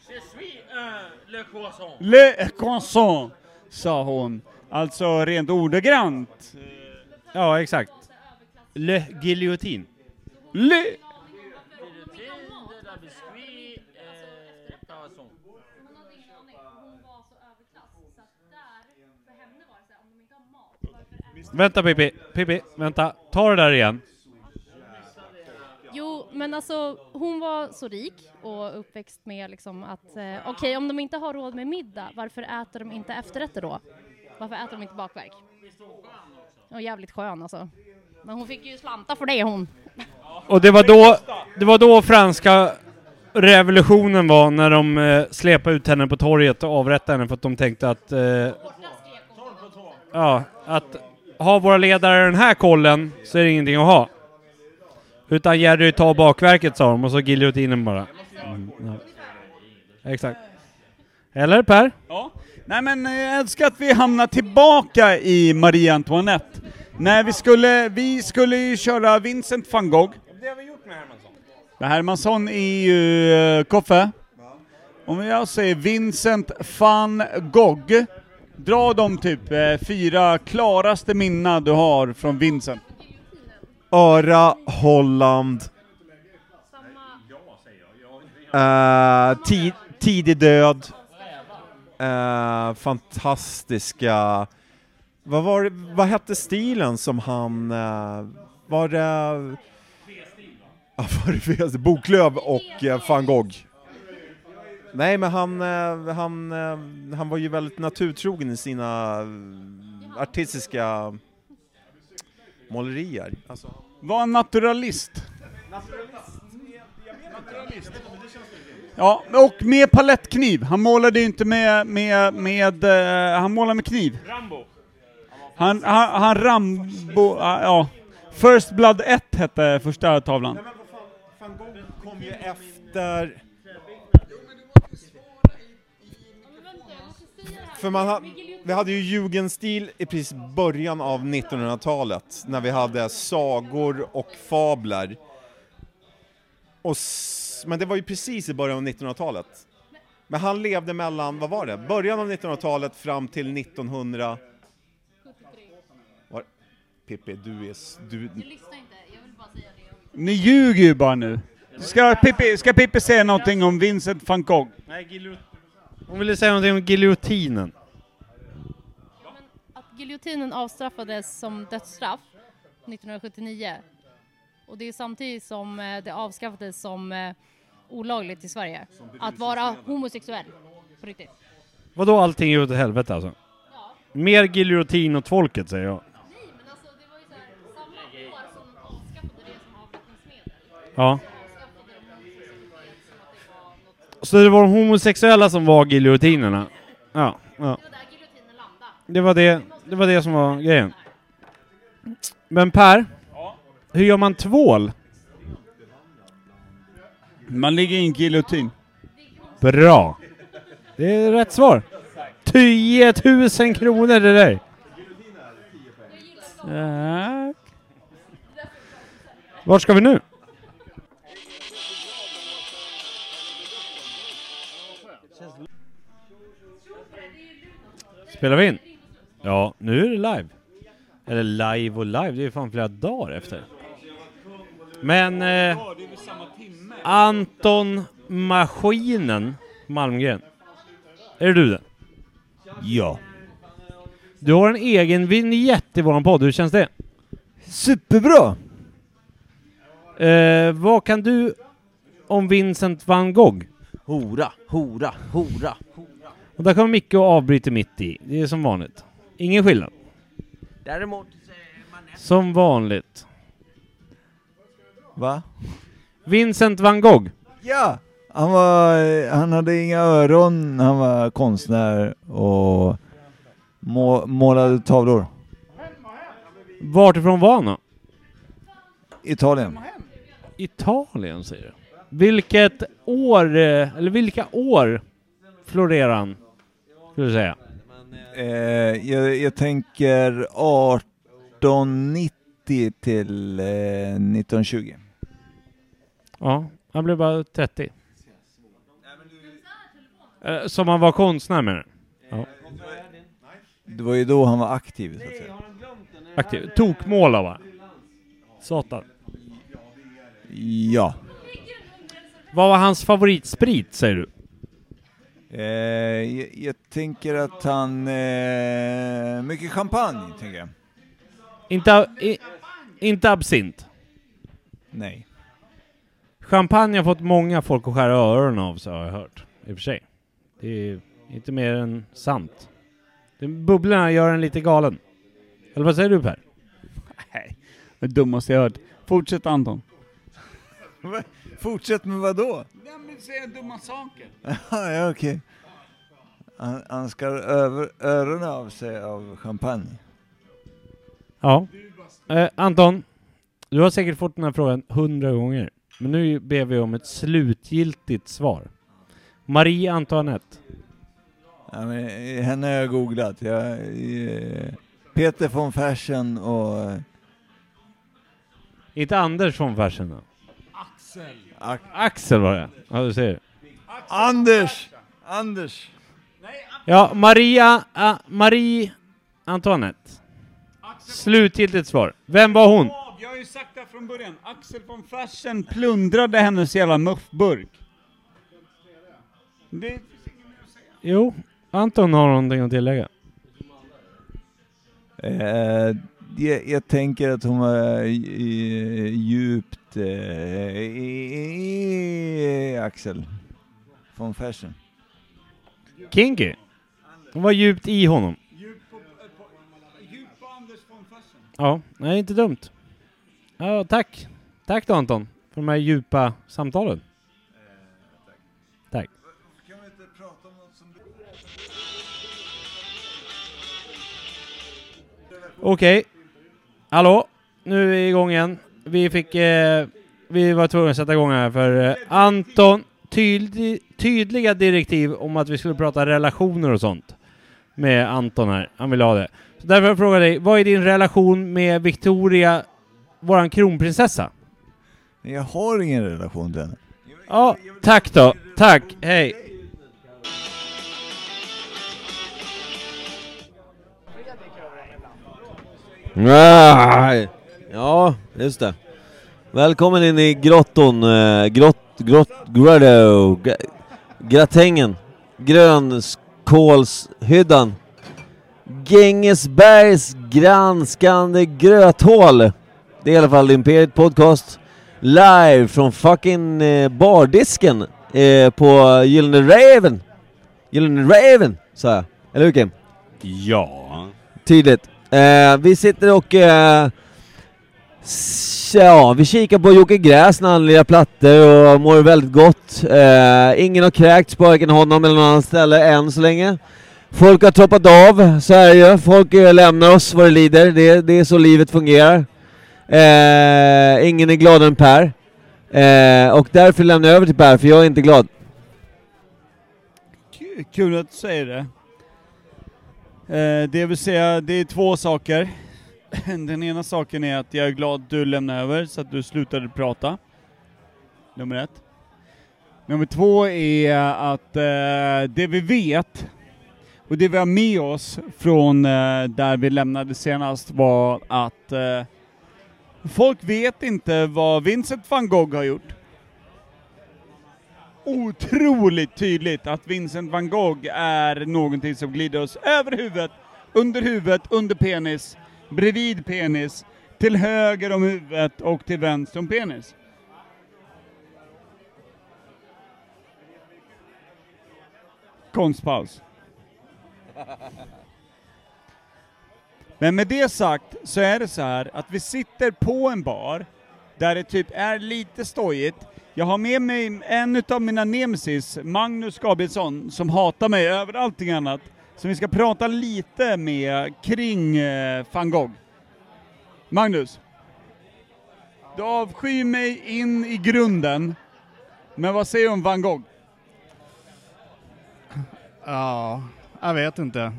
Le croissant. Le croissant, sa hon. Alltså rent ordagrant. Ja, exakt. Le Guillotine. Le... Vänta Pippi, Pippi, vänta. Ta det där igen. Jo, men alltså hon var så rik och uppväxt med liksom att eh, okej, om de inte har råd med middag, varför äter de inte efterrätter då? Varför äter de inte bakverk? Och jävligt skön alltså. Men hon fick ju slanta för det hon. Och det var då, det var då franska revolutionen var, när de eh, släpade ut henne på torget och avrättade henne för att de tänkte att... Eh, ja, att har våra ledare den här kollen så är det ingenting att ha. Utan Jerry tar bakverket sa de och så giljotinen bara. Mm, ja. Exakt. Eller Per? Ja. Nej men eh, jag älskar att vi hamnar tillbaka i Marie Antoinette. När vi skulle, vi skulle ju köra Vincent van Gogh. Det har vi gjort med Hermansson. Hermansson är ju uh, Koffe. Om jag säger Vincent van Gogh, dra de typ eh, fyra klaraste minna du har från Vincent. Öra, Holland. Eh, uh, tid, tidig död. Uh, fantastiska... Vad var det, vad hette stilen som han... Uh, var det... (laughs) Ja, var det? Boklöv och uh, van Gogh. Nej, men han, han, han var ju väldigt naturtrogen i sina artistiska målerier. Alltså. Var en naturalist. Ja, och med palettkniv. Han målade ju inte med, med, med, eh, han målade med kniv. Rambo. Han, han, han Rambo, ah, ja. First Blood 1 hette första tavlan. Van Gogh kom ju efter... För man ha, vi hade ju jugendstil i precis början av 1900-talet, när vi hade sagor och fabler. Och men det var ju precis i början av 1900-talet. Men han levde mellan, vad var det, början av 1900-talet fram till 1900... Var, Pippi, du är... Du, lyssnar inte, jag vill bara säga det. Ni ljuger ju bara nu. Ska Pippi, ska Pippi säga någonting om Vincent van Gogh? Nej. Hon ville säga någonting om giljotinen. Att giljotinen avstraffades som dödsstraff 1979 och det är samtidigt som eh, det avskaffades som eh, olagligt i Sverige. Att vara homosexuell. På riktigt. Vadå allting är åt helvete alltså? Mer giljotin åt folket säger jag. Ja. Så det var de homosexuella som var giljotinerna? Ja, ja. Det var det, det var det som var grejen. Men Per, hur gör man tvål? Man ligger i en giljotin. Bra! Det är rätt svar. 10 000 kronor det där! Tack. Vart ska vi nu? Spelar vi in? Ja, nu är det live. Eller live och live, det är ju fan flera dagar efter. Men eh, Anton Maskinen Malmgren. Är det du det? Ja. Du har en egen vignett i våran podd, hur känns det? Superbra! Eh, vad kan du om Vincent van Gogh? Hora, hora, hora. Och där kommer Micke och avbryter mitt i. Det är som vanligt. Ingen skillnad. Däremot Som vanligt. Va? Vincent van Gogh. Ja! Han, var, han hade inga öron, han var konstnär och må, målade tavlor. Vart ifrån var han då? Italien. Italien säger du? Vilket år, eh, eller vilka år florerar han? Skulle du säga? Eh, jag, jag tänker 1890 till eh, 1920. Ja, han blev bara 30. Eh, Som han var konstnär med det? Ja. Det var ju då han var aktiv så att säga. Aktiv. Tokmåla va? Satan. Ja. Vad var hans favoritsprit säger du? Eh, jag, jag tänker att han... Eh, mycket champagne, tänker jag. Inte, i, inte absint? Nej. Champagne har fått många folk att skära öronen av sig har jag hört. I och för sig. Det är inte mer än sant. Det- Bubblorna gör en lite galen. Eller vad säger du Per? Nej, det dummaste jag hört. Fortsätt Anton. (laughs) Fortsätt med vad då? Nej men säga dumma saker. (laughs) ja, okej. Han, han ska över öronen av sig av champagne. Ja. Eh, Anton, du har säkert fått den här frågan hundra gånger. Men nu ber vi om ett slutgiltigt svar. Marie Antoinette. Ja, men, henne har jag googlat. Jag, eh, Peter von Fersen och... eh, Inte Anders von Fersen då? Axel. Axel var det. Ja, du ser. Anders! Anders! Ja, Maria, ah, Marie Antoinette. Slutgiltigt svar. Vem var hon? Jag har ju sagt det från början. Axel von Fersen plundrade hennes jävla muffburk. Det... Jo, Anton har någonting att tillägga. Eh, jag, jag tänker att hon var djupt eh, i, Axel von Fersen. Kinky. Hon var djupt i honom. Ja, nej inte dumt. Ja, tack. Tack då Anton, för de här djupa samtalen. Tack. Okej. Hallå, nu är vi igång igen. Vi fick... Eh, vi var tvungna att sätta igång här för eh, Anton, tydlig, tydliga direktiv om att vi skulle prata relationer och sånt. Med Anton här. Han ville ha det. Så därför jag frågar dig, vad är din relation med Victoria, våran kronprinsessa? Jag har ingen relation till henne. Ja, tack då. Tack, hej. Nej. Ja, just det. Välkommen in i grotton, eh, grott, grott, grotto, gra- gratängen, grönkolshyddan, Grängesbergs granskande gröthål. Det är i alla fall Imperiet Podcast, live från fucking eh, bardisken eh, på Gyllene Raven. Gyllene Raven, sa jag. Eller hur Kim? Ja. Tydligt. Eh, vi sitter och... Eh, ja, vi kikar på Jocke Gräs när han lirar plattor och mår väldigt gott. Eh, ingen har kräkts på varken honom eller någon annan ställe än så länge. Folk har troppat av, så är det ju. Folk eh, lämnar oss vad det lider. Det, det är så livet fungerar. Eh, ingen är gladare än Per. Eh, och därför lämnar jag över till Per, för jag är inte glad. Kul att du säger det. Eh, det vill säga, det är två saker. (laughs) Den ena saken är att jag är glad att du lämnade över så att du slutade prata. Nummer ett. Nummer två är att eh, det vi vet och det vi har med oss från eh, där vi lämnade senast var att eh, folk vet inte vad Vincent van Gogh har gjort otroligt tydligt att Vincent van Gogh är någonting som glider oss över huvudet, under huvudet, under penis, bredvid penis, till höger om huvudet och till vänster om penis. Konstpaus. (laughs) Men med det sagt så är det så här att vi sitter på en bar där det typ är lite stojigt. Jag har med mig en utav mina nemesis, Magnus Gabrielsson, som hatar mig över allting annat. Som vi ska prata lite med kring eh, van Gogh. Magnus. Du avskyr mig in i grunden, men vad säger du om van Gogh? Ja, jag vet inte.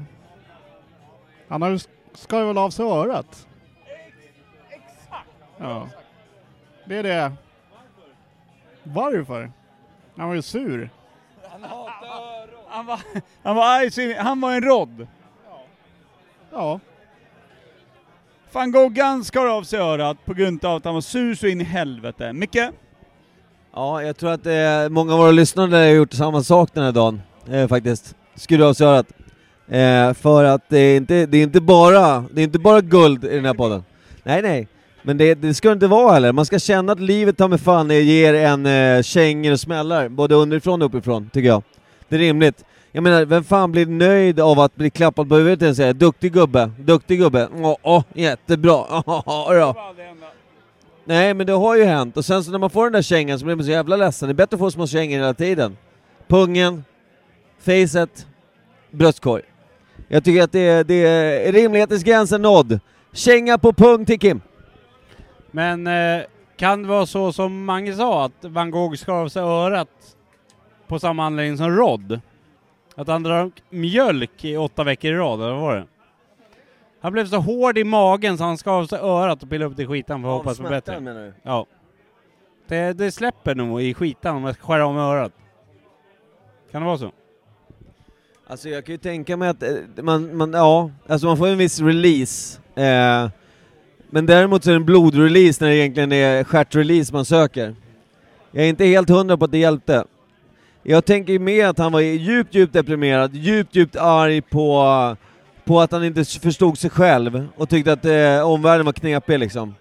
Han har ju skar väl av sig örat? Ja. Det är det. Varför? Han var ju sur. Han var, han var arg, så han var en rodd. Ja. Van Gogh skar av sig örat på grund av att han var sur så in i helvete. Micke? Ja, jag tror att eh, många av våra lyssnare har gjort samma sak den här dagen, eh, faktiskt. Skruva av sig örat. Eh, för att det är, inte, det, är inte bara, det är inte bara guld i den här podden. Nej, nej. Men det, det ska det inte vara heller. Man ska känna att livet ta med fan är- ger en eh, kängor och smällar, både underifrån och uppifrån, tycker jag. Det är rimligt. Jag menar, vem fan blir nöjd av att bli klappad på huvudet och säga ”duktig gubbe, duktig gubbe”, åh, åh jättebra, (laughs) då. Nej men det har ju hänt, och sen så när man får den där kängan så blir man så jävla ledsen. Det är bättre att få små kängor hela tiden. Pungen, facet, bröstkorg. Jag tycker att det är, det är rimlighetens gräns är nådd. Känga på pung till Kim. Men eh, kan det vara så som Mange sa, att van Gogh skar av sig örat på samma anledning som Rod? Att han drack mjölk i åtta veckor i rad, eller vad var det? Han blev så hård i magen så han skar av sig örat och pillade upp det i skitan för att hoppas på bättre. menar du? Ja. Det, det släpper nog i skitan om jag skär av mig örat. Kan det vara så? Alltså jag kan ju tänka mig att eh, man, man ja, alltså man får en viss release. Eh, men däremot så är det en blodrelease när det egentligen är stjärtrelease man söker. Jag är inte helt hundra på att det hjälpte. Jag tänker med att han var djupt, djupt deprimerad, djupt, djupt arg på, på att han inte förstod sig själv och tyckte att eh, omvärlden var knepig liksom.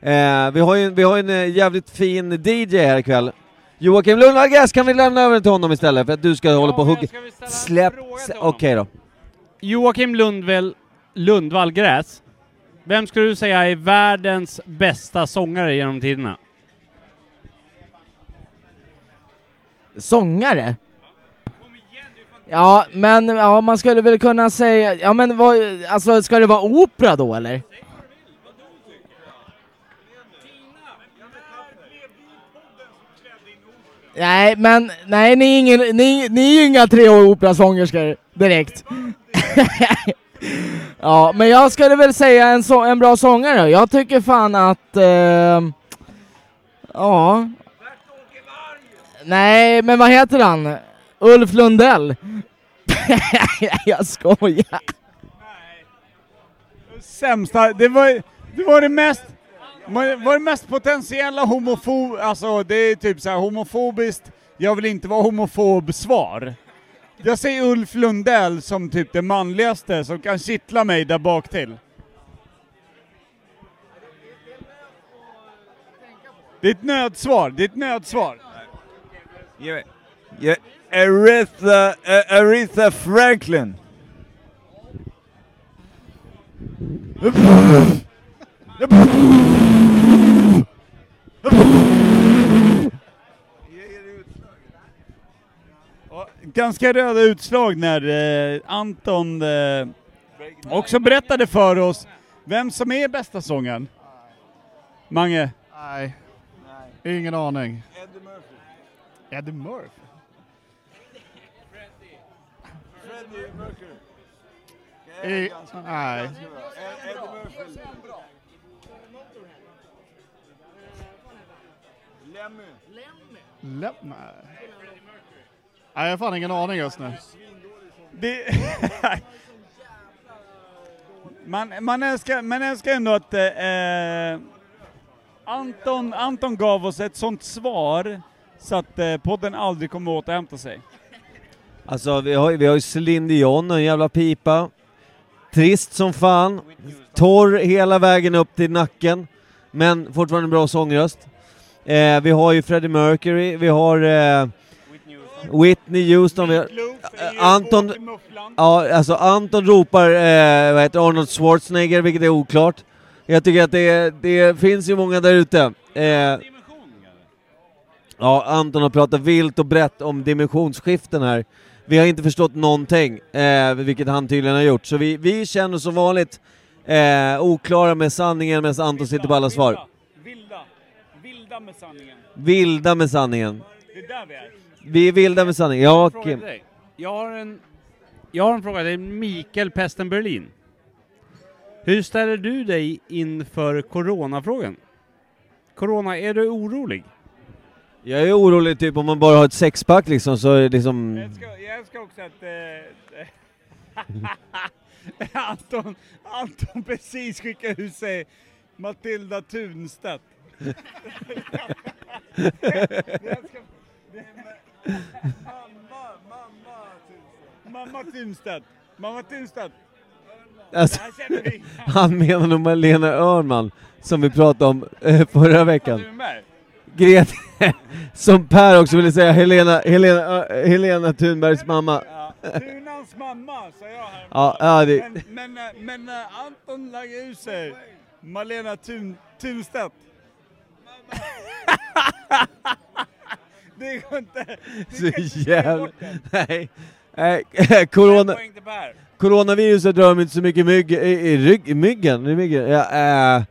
Eh, vi har ju, vi har ju en eh, jävligt fin DJ här ikväll. Joakim Lundvall kan vi lämna över till honom istället för att du ska hålla på och hugga... Släpp... Okej då. Joakim Lundvall, Lundvall Gräs. Vem skulle du säga är världens bästa sångare genom tiderna? Sångare? Ja, men ja, man skulle väl kunna säga, ja men vad, alltså ska det vara opera då eller? Nej, men nej, ni är, ingen, ni, ni är ju inga tre operasångerskor direkt. (laughs) ja, men jag skulle väl säga en, så, en bra sångare. Jag tycker fan att, eh, ja. Nej, men vad heter han? Ulf Lundell. (laughs) jag skojar. Sämsta, det var, det var det mest, var det mest potentiella homofob, alltså det är typ så här homofobiskt, jag vill inte vara homofob svar. Jag säger Ulf Lundell som typ det manligaste som kan kittla mig där bak till. Det är ett nödsvar, det är ett nödsvar. Ja, ja, Aretha, uh, Aretha Franklin. Ganska röda utslag när eh, Anton eh, också berättade för oss vem som är bästa sången. Mange? Nej. Ingen aning. Eddie Murphy. I, nej. Lem, nej. Nej, jag har fan ingen aning just nu. Det... (laughs) man, man, älskar, man älskar ändå att eh, Anton, Anton gav oss ett sånt svar så att eh, podden aldrig kommer återhämta sig. Alltså vi har, vi har ju Céline Dion och en jävla pipa. Trist som fan. Torr hela vägen upp till nacken. Men fortfarande en bra sångröst. Eh, vi har ju Freddie Mercury, vi har eh, Whitney Houston, vi har, eh, Anton, ja, alltså Anton ropar eh, vad heter Arnold Schwarzenegger, vilket är oklart. Jag tycker att det, det finns ju många där ute. Eh, Ja, Anton har pratat vilt och brett om dimensionsskiften här. Vi har inte förstått någonting, eh, vilket han tydligen har gjort. Så vi, vi känner som vanligt Eh, oklara med sanningen medan Anton sitter på alla svar. Vilda. Vilda med sanningen. Vilda med sanningen. Det är där vi är. Vi är vilda med sanningen. Ja, Fråga Kim. Jag har en, jag har en fråga till Mikael Pesten Berlin. Hur ställer du dig inför coronafrågan? Corona, är du orolig? Jag är orolig typ om man bara har ett sexpack liksom så är det liksom... Jag älskar, jag älskar också att eh, (laughs) Anton, Anton precis skickade ut sig Matilda Tunstedt. Mamma, mamma Tunstedt. Mamma Tunstedt. Mamma Tunstedt. Alltså, han menar nog Malena Örnman, som vi pratade om eh, förra veckan. Grete, (laughs) som Per också ville säga, Helena, Helena, Helena Thunbergs mamma. Tunans mamma, sa jag här. Ja, ja, det- Men, men, eh, men eh, Anton lagde ut sig Malena Thun, Tunstedt. (laughs) det går inte. Det Så jävla... Nej. Nej, (laughs) corona... Coronaviruset rör mig inte så mycket mygg, i, i, rygg, i myggen, i myggen. Ja, äh,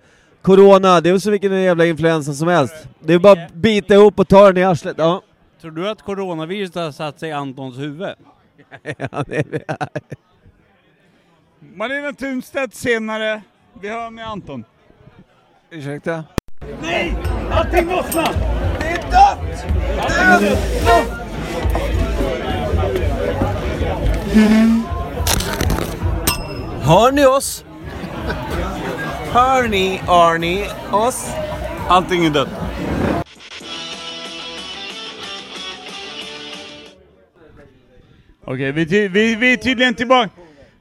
corona, det är väl så vilken jävla influensa som helst. Det är bara att bita ihop och ta den i arslet. Ja. Tror du att coronaviruset har satt sig i Antons huvud? (laughs) ja det är... Malena Tunstedt senare. Vi hör med Anton. Ursäkta? Nej! Allting lossnar! Det är dött! Det är dött! Hör ni oss? Hör ni, Arnie, oss? Allting är dött. Okej, vi, ty- vi, vi är tydligen tillbaka.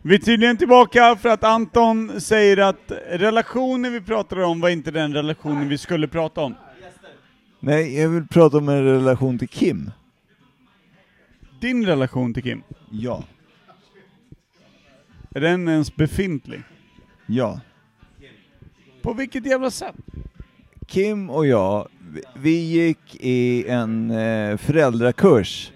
Vi är tydligen tillbaka för att Anton säger att relationen vi pratade om var inte den relationen vi skulle prata om. Nej, jag vill prata om en relation till Kim. Din relation till Kim, Ja. är den ens befintlig? Ja. På vilket jävla sätt? Kim och jag, vi- gick i en eh, föräldrakurs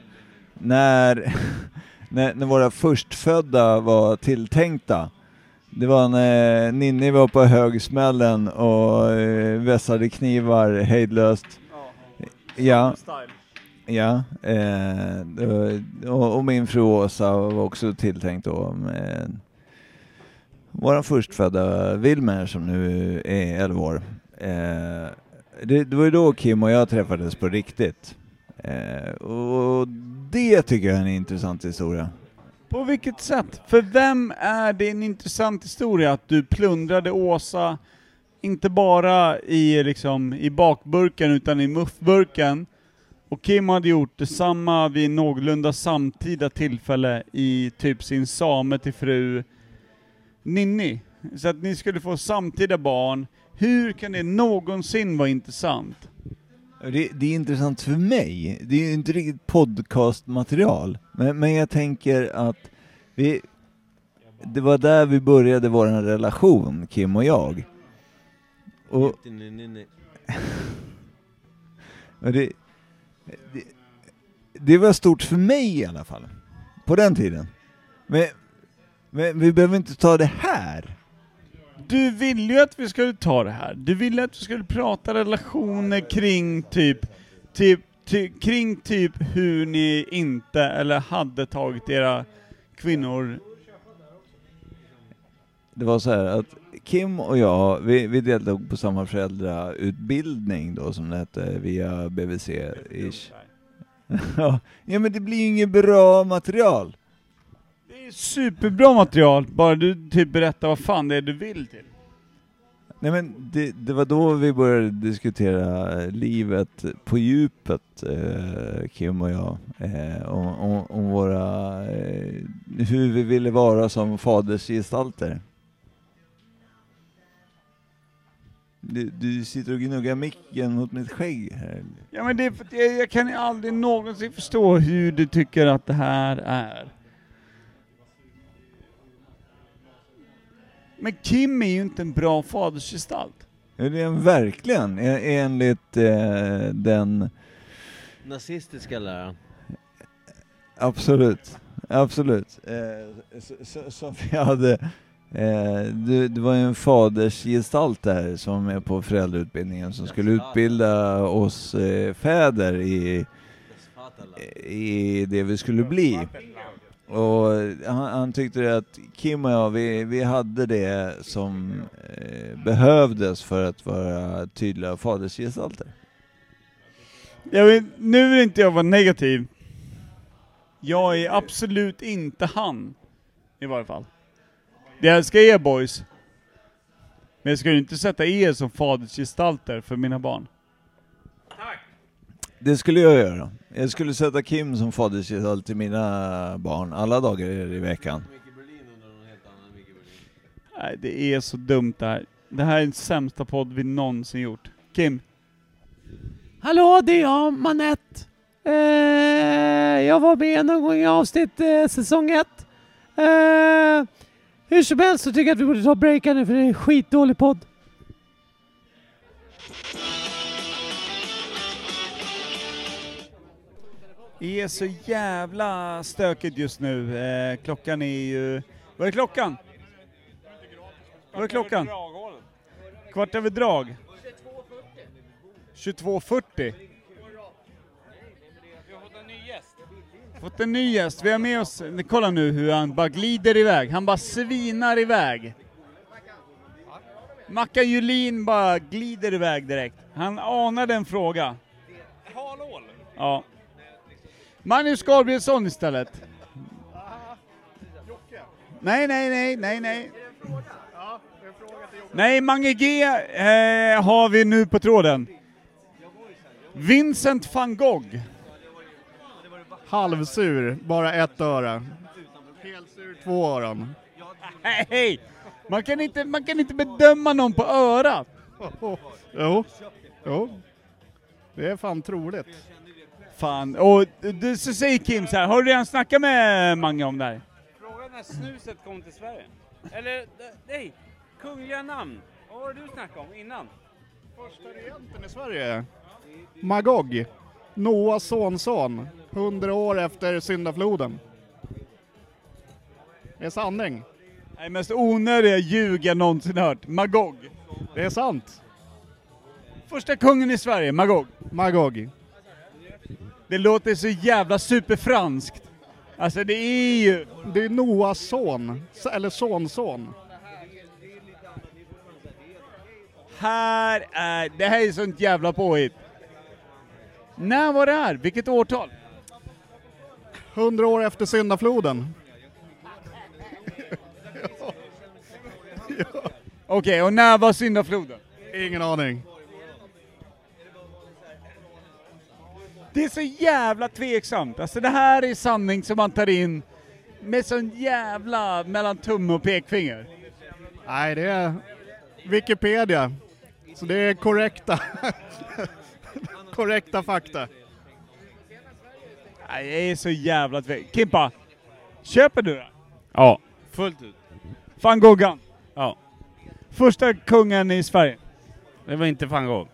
när, (laughs) när, när våra förstfödda var tilltänkta. Det var när Ninni var på högsmällen och eh, vässade knivar hejdlöst. Ja. Ja, eh, och, och min fru Åsa var också tilltänkt då med vår förstfödda Wilmer som nu är 11 år. Eh, det, det var ju då Kim och jag träffades på riktigt. Eh, och det tycker jag är en intressant historia. På vilket sätt? För vem är det en intressant historia att du plundrade Åsa, inte bara i, liksom, i bakburken utan i muffburken, och Kim hade gjort detsamma vid någorlunda samtida tillfälle i typ sin same till fru Ninni. Så att ni skulle få samtida barn. Hur kan det någonsin vara intressant? Det, det är intressant för mig. Det är ju inte riktigt podcastmaterial. Men, men jag tänker att vi... Det var där vi började vår relation, Kim och jag. Och, (laughs) och det, det, det var stort för mig i alla fall. På den tiden. Men, men vi behöver inte ta det här. Du ville ju att vi skulle ta det här. Du ville att vi skulle prata relationer kring typ, typ, ty, kring typ hur ni inte eller hade tagit era kvinnor. Det var så här att Kim och jag, vi, vi deltog på samma föräldrautbildning då som det hette via BVC-ish. (laughs) ja, men det blir ju inget bra material. Superbra material, bara du typ berättar vad fan det är du vill till. Nej men det, det var då vi började diskutera livet på djupet, eh, Kim och jag. Eh, om, om, om våra, eh, hur vi ville vara som fadersgestalter. Du, du sitter och gnuggar micken mot mitt skägg här. Ja men det är för att jag, jag kan aldrig någonsin förstå hur du tycker att det här är. Men Kim är ju inte en bra fadersgestalt. Det är en verkligen, en- enligt eh, den, Nazistiska läran. absolut, absolut. Eh, som vi hade Eh, det, det var ju en fadersgestalt där som med på föräldrautbildningen som skulle utbilda oss eh, fäder i, i det vi skulle bli. Och han, han tyckte att Kim och jag, vi, vi hade det som eh, behövdes för att vara tydliga fadersgestalter. Jag vill, nu vill inte jag vara negativ. Jag är absolut inte han. I varje fall. Jag älskar er boys. Men jag skulle inte sätta er som fadersgestalter för mina barn. Det skulle jag göra. Jag skulle sätta Kim som fadersgestalt till mina barn alla dagar i veckan. Nej, det är så dumt det här. Det här är den sämsta podd vi någonsin gjort. Kim? Hallå, det är jag, Manette. Eh, jag var med någon gång i avsnitt eh, säsong ett. Eh, hur som helst så tycker jag att vi borde ta breaka nu för det är en skitdålig podd. Det är så jävla stökigt just nu. Eh, klockan är ju... Vad är klockan? Vad är klockan? Kvart över drag. 22.40. Fått en ny gäst. Vi har med oss, kolla nu hur han bara glider iväg. Han bara svinar iväg. Mackan Julin bara glider iväg direkt. Han anade en fråga. Ja. Magnus Gabrielsson istället. Nej, nej, nej, nej, nej. Nej, Mange G eh, har vi nu på tråden. Vincent van Gogh. Halvsur, bara ett öra. Helsur, två öron. Nej, hej! Man kan, inte, man kan inte bedöma någon på örat. (laughs) Jo, jo. Det är fan troligt. Fan, och du, så säger Kim så här, har du redan snackat med Mange om det här? Fråga när snuset kom till Sverige. Eller, nej, kungliga namn. Vad var det du snackade om innan? Första regenten i Sverige. Magog. Noas sonson. Hundra år efter syndafloden. Det är sanning. Det är mest onödiga ljug jag någonsin hört. Magog. Det är sant. Första kungen i Sverige, Magog. Magog. Det låter så jävla superfranskt. Alltså det är ju... Det är Noas son. Eller sonson. Här är... Det här är sånt jävla påhitt. När var det här? Vilket årtal? Hundra år efter syndafloden. Okej, och när var syndafloden? Ingen aning. Det är så jävla tveksamt. Alltså det här är sanning som man tar in med sån jävla mellan tumme och pekfinger. Nej, det är Wikipedia. Så det är korrekta. (laughs) korrekta fakta. Nej, jag är så jävla tvek. Kimpa, köper du det? Ja, fullt ut. Van Goghan. Ja. Första kungen i Sverige. Det var inte van Gogh.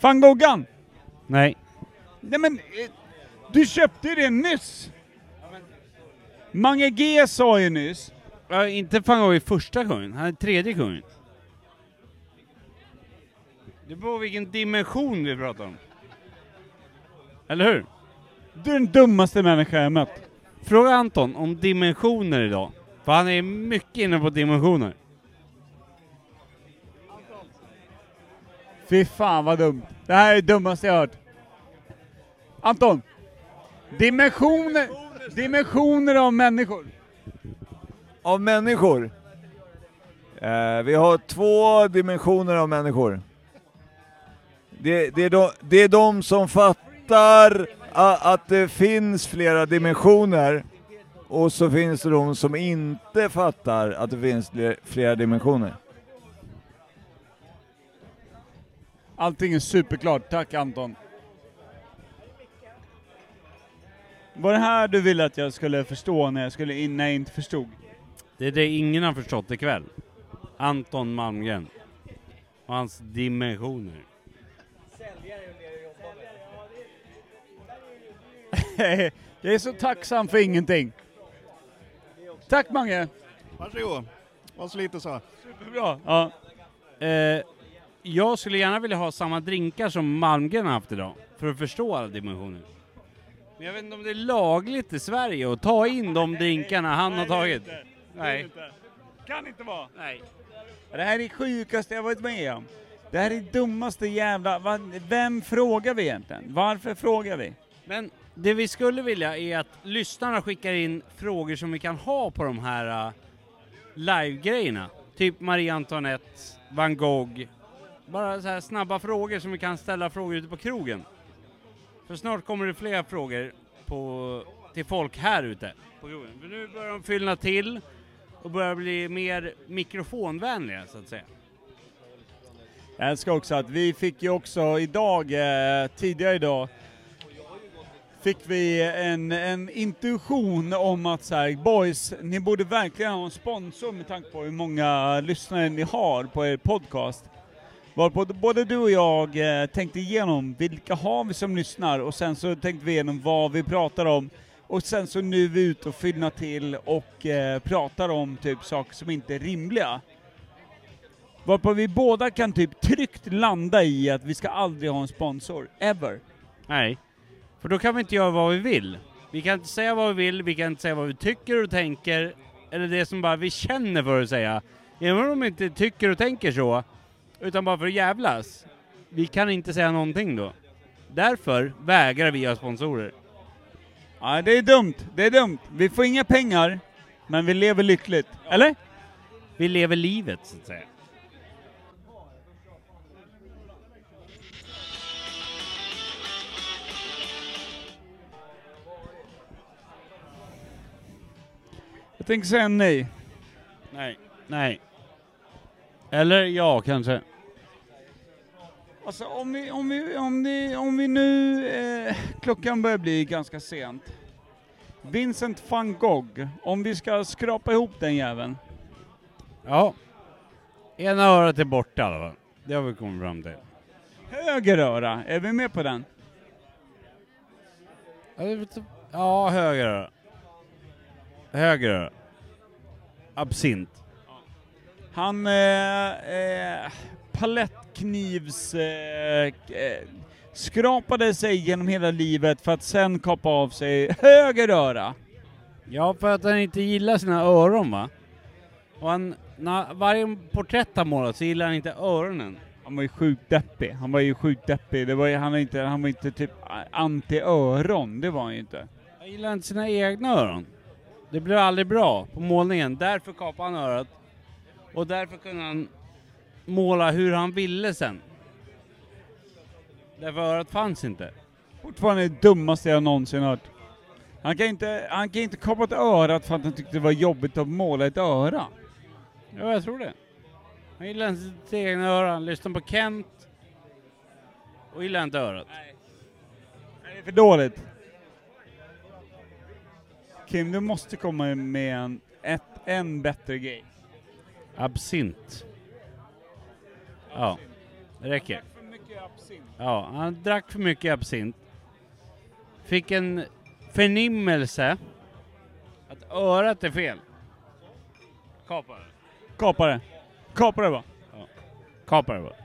Van Goghan! Nej. Nej men, eh, du köpte ju det nyss! Mange G sa ju nyss. Ja, inte van Gogh är första kungen, han är tredje kungen. Det beror på vilken dimension vi pratar om. Eller hur? Du är den dummaste människa jag mött. Fråga Anton om dimensioner idag. För han är mycket inne på dimensioner. Fy fan vad dumt. Det här är det dummaste jag hört. Anton! Dimensioner, dimensioner av människor. Av människor? Eh, vi har två dimensioner av människor. Det, det, är, de, det är de som fattar a, att det finns flera dimensioner och så finns det de som inte fattar att det finns fler- flera dimensioner. Allting är superklart. Tack Anton. Var det här du ville att jag skulle förstå när jag, skulle in, när jag inte förstod? Det är det ingen har förstått ikväll. Anton Malmgren. Och hans dimensioner. (laughs) jag är så tacksam för ingenting. Tack Mange! Varsågod. var så lite så. Superbra. Ja. Eh, jag skulle gärna vilja ha samma drinkar som Malmgren har haft idag, för att förstå alla dimensioner. Men jag vet inte om det är lagligt i Sverige att ta in de drinkarna han har tagit. Nej. Kan inte vara. Nej. Det här är det sjukaste jag varit med om. Det här är det dummaste jävla... Vem frågar vi egentligen? Varför frågar vi? Men det vi skulle vilja är att lyssnarna skickar in frågor som vi kan ha på de här uh, live-grejerna. Typ Marie Antoinette, Van Gogh. Bara så här snabba frågor som vi kan ställa frågor ute på krogen. För snart kommer det fler frågor på, till folk här ute på krogen. För nu börjar de fyllna till och börjar bli mer mikrofonvänliga så att säga. Jag älskar också att vi fick ju också idag, eh, tidigare idag, fick vi en, en intuition om att så här, boys, ni borde verkligen ha en sponsor med tanke på hur många lyssnare ni har på er podcast. Varpå både du och jag eh, tänkte igenom vilka har vi som lyssnar och sen så tänkte vi igenom vad vi pratar om och sen så nu är vi ute och fyllnar till och eh, pratar om typ saker som inte är rimliga. Varpå vi båda kan typ tryggt landa i att vi ska aldrig ha en sponsor, ever. Nej, för då kan vi inte göra vad vi vill. Vi kan inte säga vad vi vill, vi kan inte säga vad vi tycker och tänker, eller det som bara vi känner för att säga. Även om vi inte tycker och tänker så, utan bara för att jävlas. Vi kan inte säga någonting då. Därför vägrar vi ha sponsorer. Ja, det är dumt. Det är dumt. Vi får inga pengar, men vi lever lyckligt. Eller? Vi lever livet, så att säga. Jag tänker säga nej. Nej. Nej. Eller ja, kanske. Alltså om vi, om vi, om vi, om vi nu, eh, klockan börjar bli ganska sent. Vincent van Gogh, om vi ska skrapa ihop den jäveln. Ja. Ena örat är borta fall. Det har vi kommit fram till. Höger öra, är vi med på den? Ja, höger öra. Höger öra. Absint. Han eh, eh, palettknivs... Eh, eh, skrapade sig genom hela livet för att sen kapa av sig höger öra. Ja, för att han inte gillar sina öron va? Och han, när varje porträtt han målat så gillar han inte öronen. Han var ju sjukt deppig. Han var ju sjukt deppig. Det var ju, han, var inte, han var inte typ anti-öron, det var han ju inte. Han gillar inte sina egna öron. Det blev aldrig bra på målningen, därför kapade han örat. Och därför kunde han måla hur han ville sen. Därför örat fanns inte. Fortfarande det dummaste jag någonsin hört. Han kan inte, han kan inte kapa ett örat för att han tyckte det var jobbigt att måla ett öra. Ja, jag tror det. Han gillar inte sitt egna öra, han lyssnar på Kent och gillar inte örat. Det är för dåligt. Kim, du måste komma med en, ett, en bättre grej. Absint. Ja, det räcker. Ja, han drack för mycket absint. Fick en förnimmelse att örat är fel. Kapa det. Kapa det. Kapa det bara. Ja. Kapa det bara.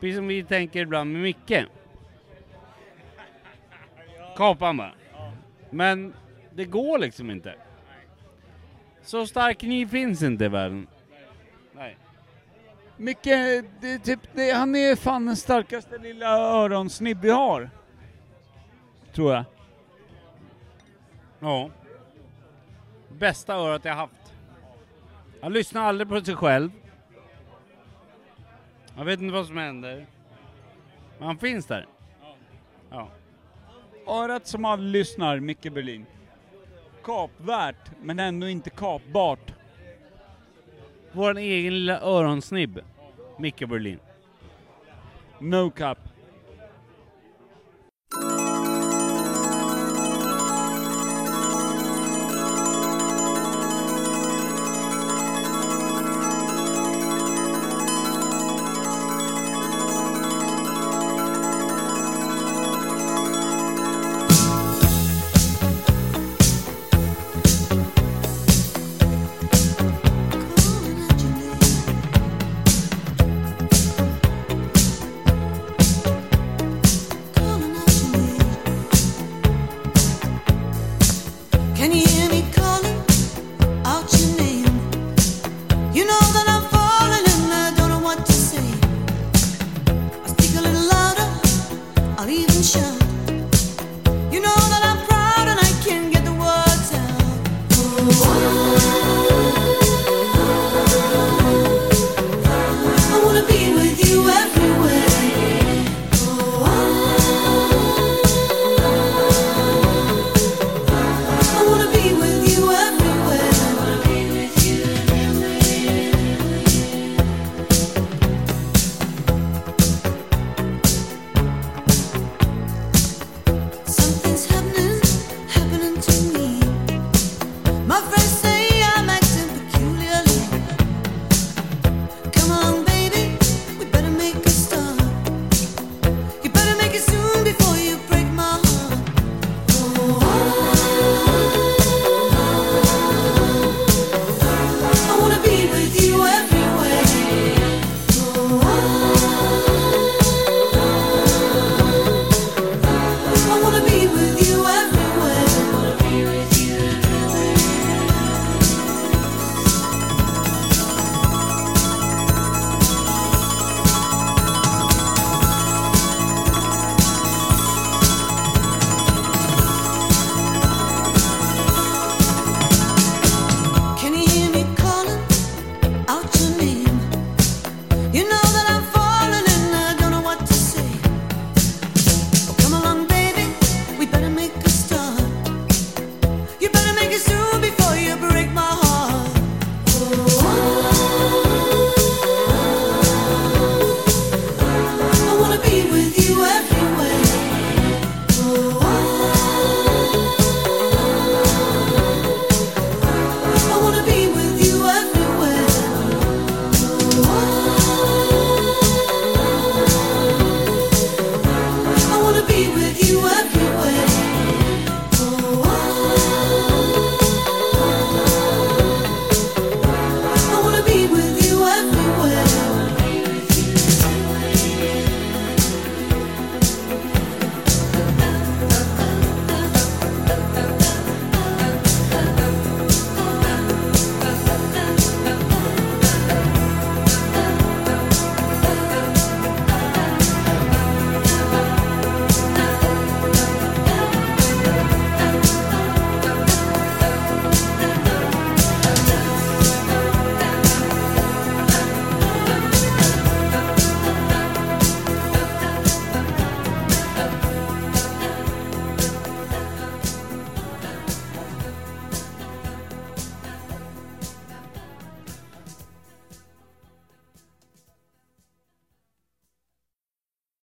Precis som vi tänker ibland med Micke. Kapa han bara. Men det går liksom inte. Så stark kniv finns inte i världen. Micke, det typ, det, han är fan den starkaste lilla öronsnibb vi har. Tror jag. Ja. Bästa örat jag haft. Han lyssnar aldrig på sig själv. Jag vet inte vad som händer. Men han finns där. Ja. Örat som aldrig lyssnar, Micke Berlin. Kapvärt, men ändå inte kapbart. Vår egen lilla öronsnibb. Micke Berlin. No cap.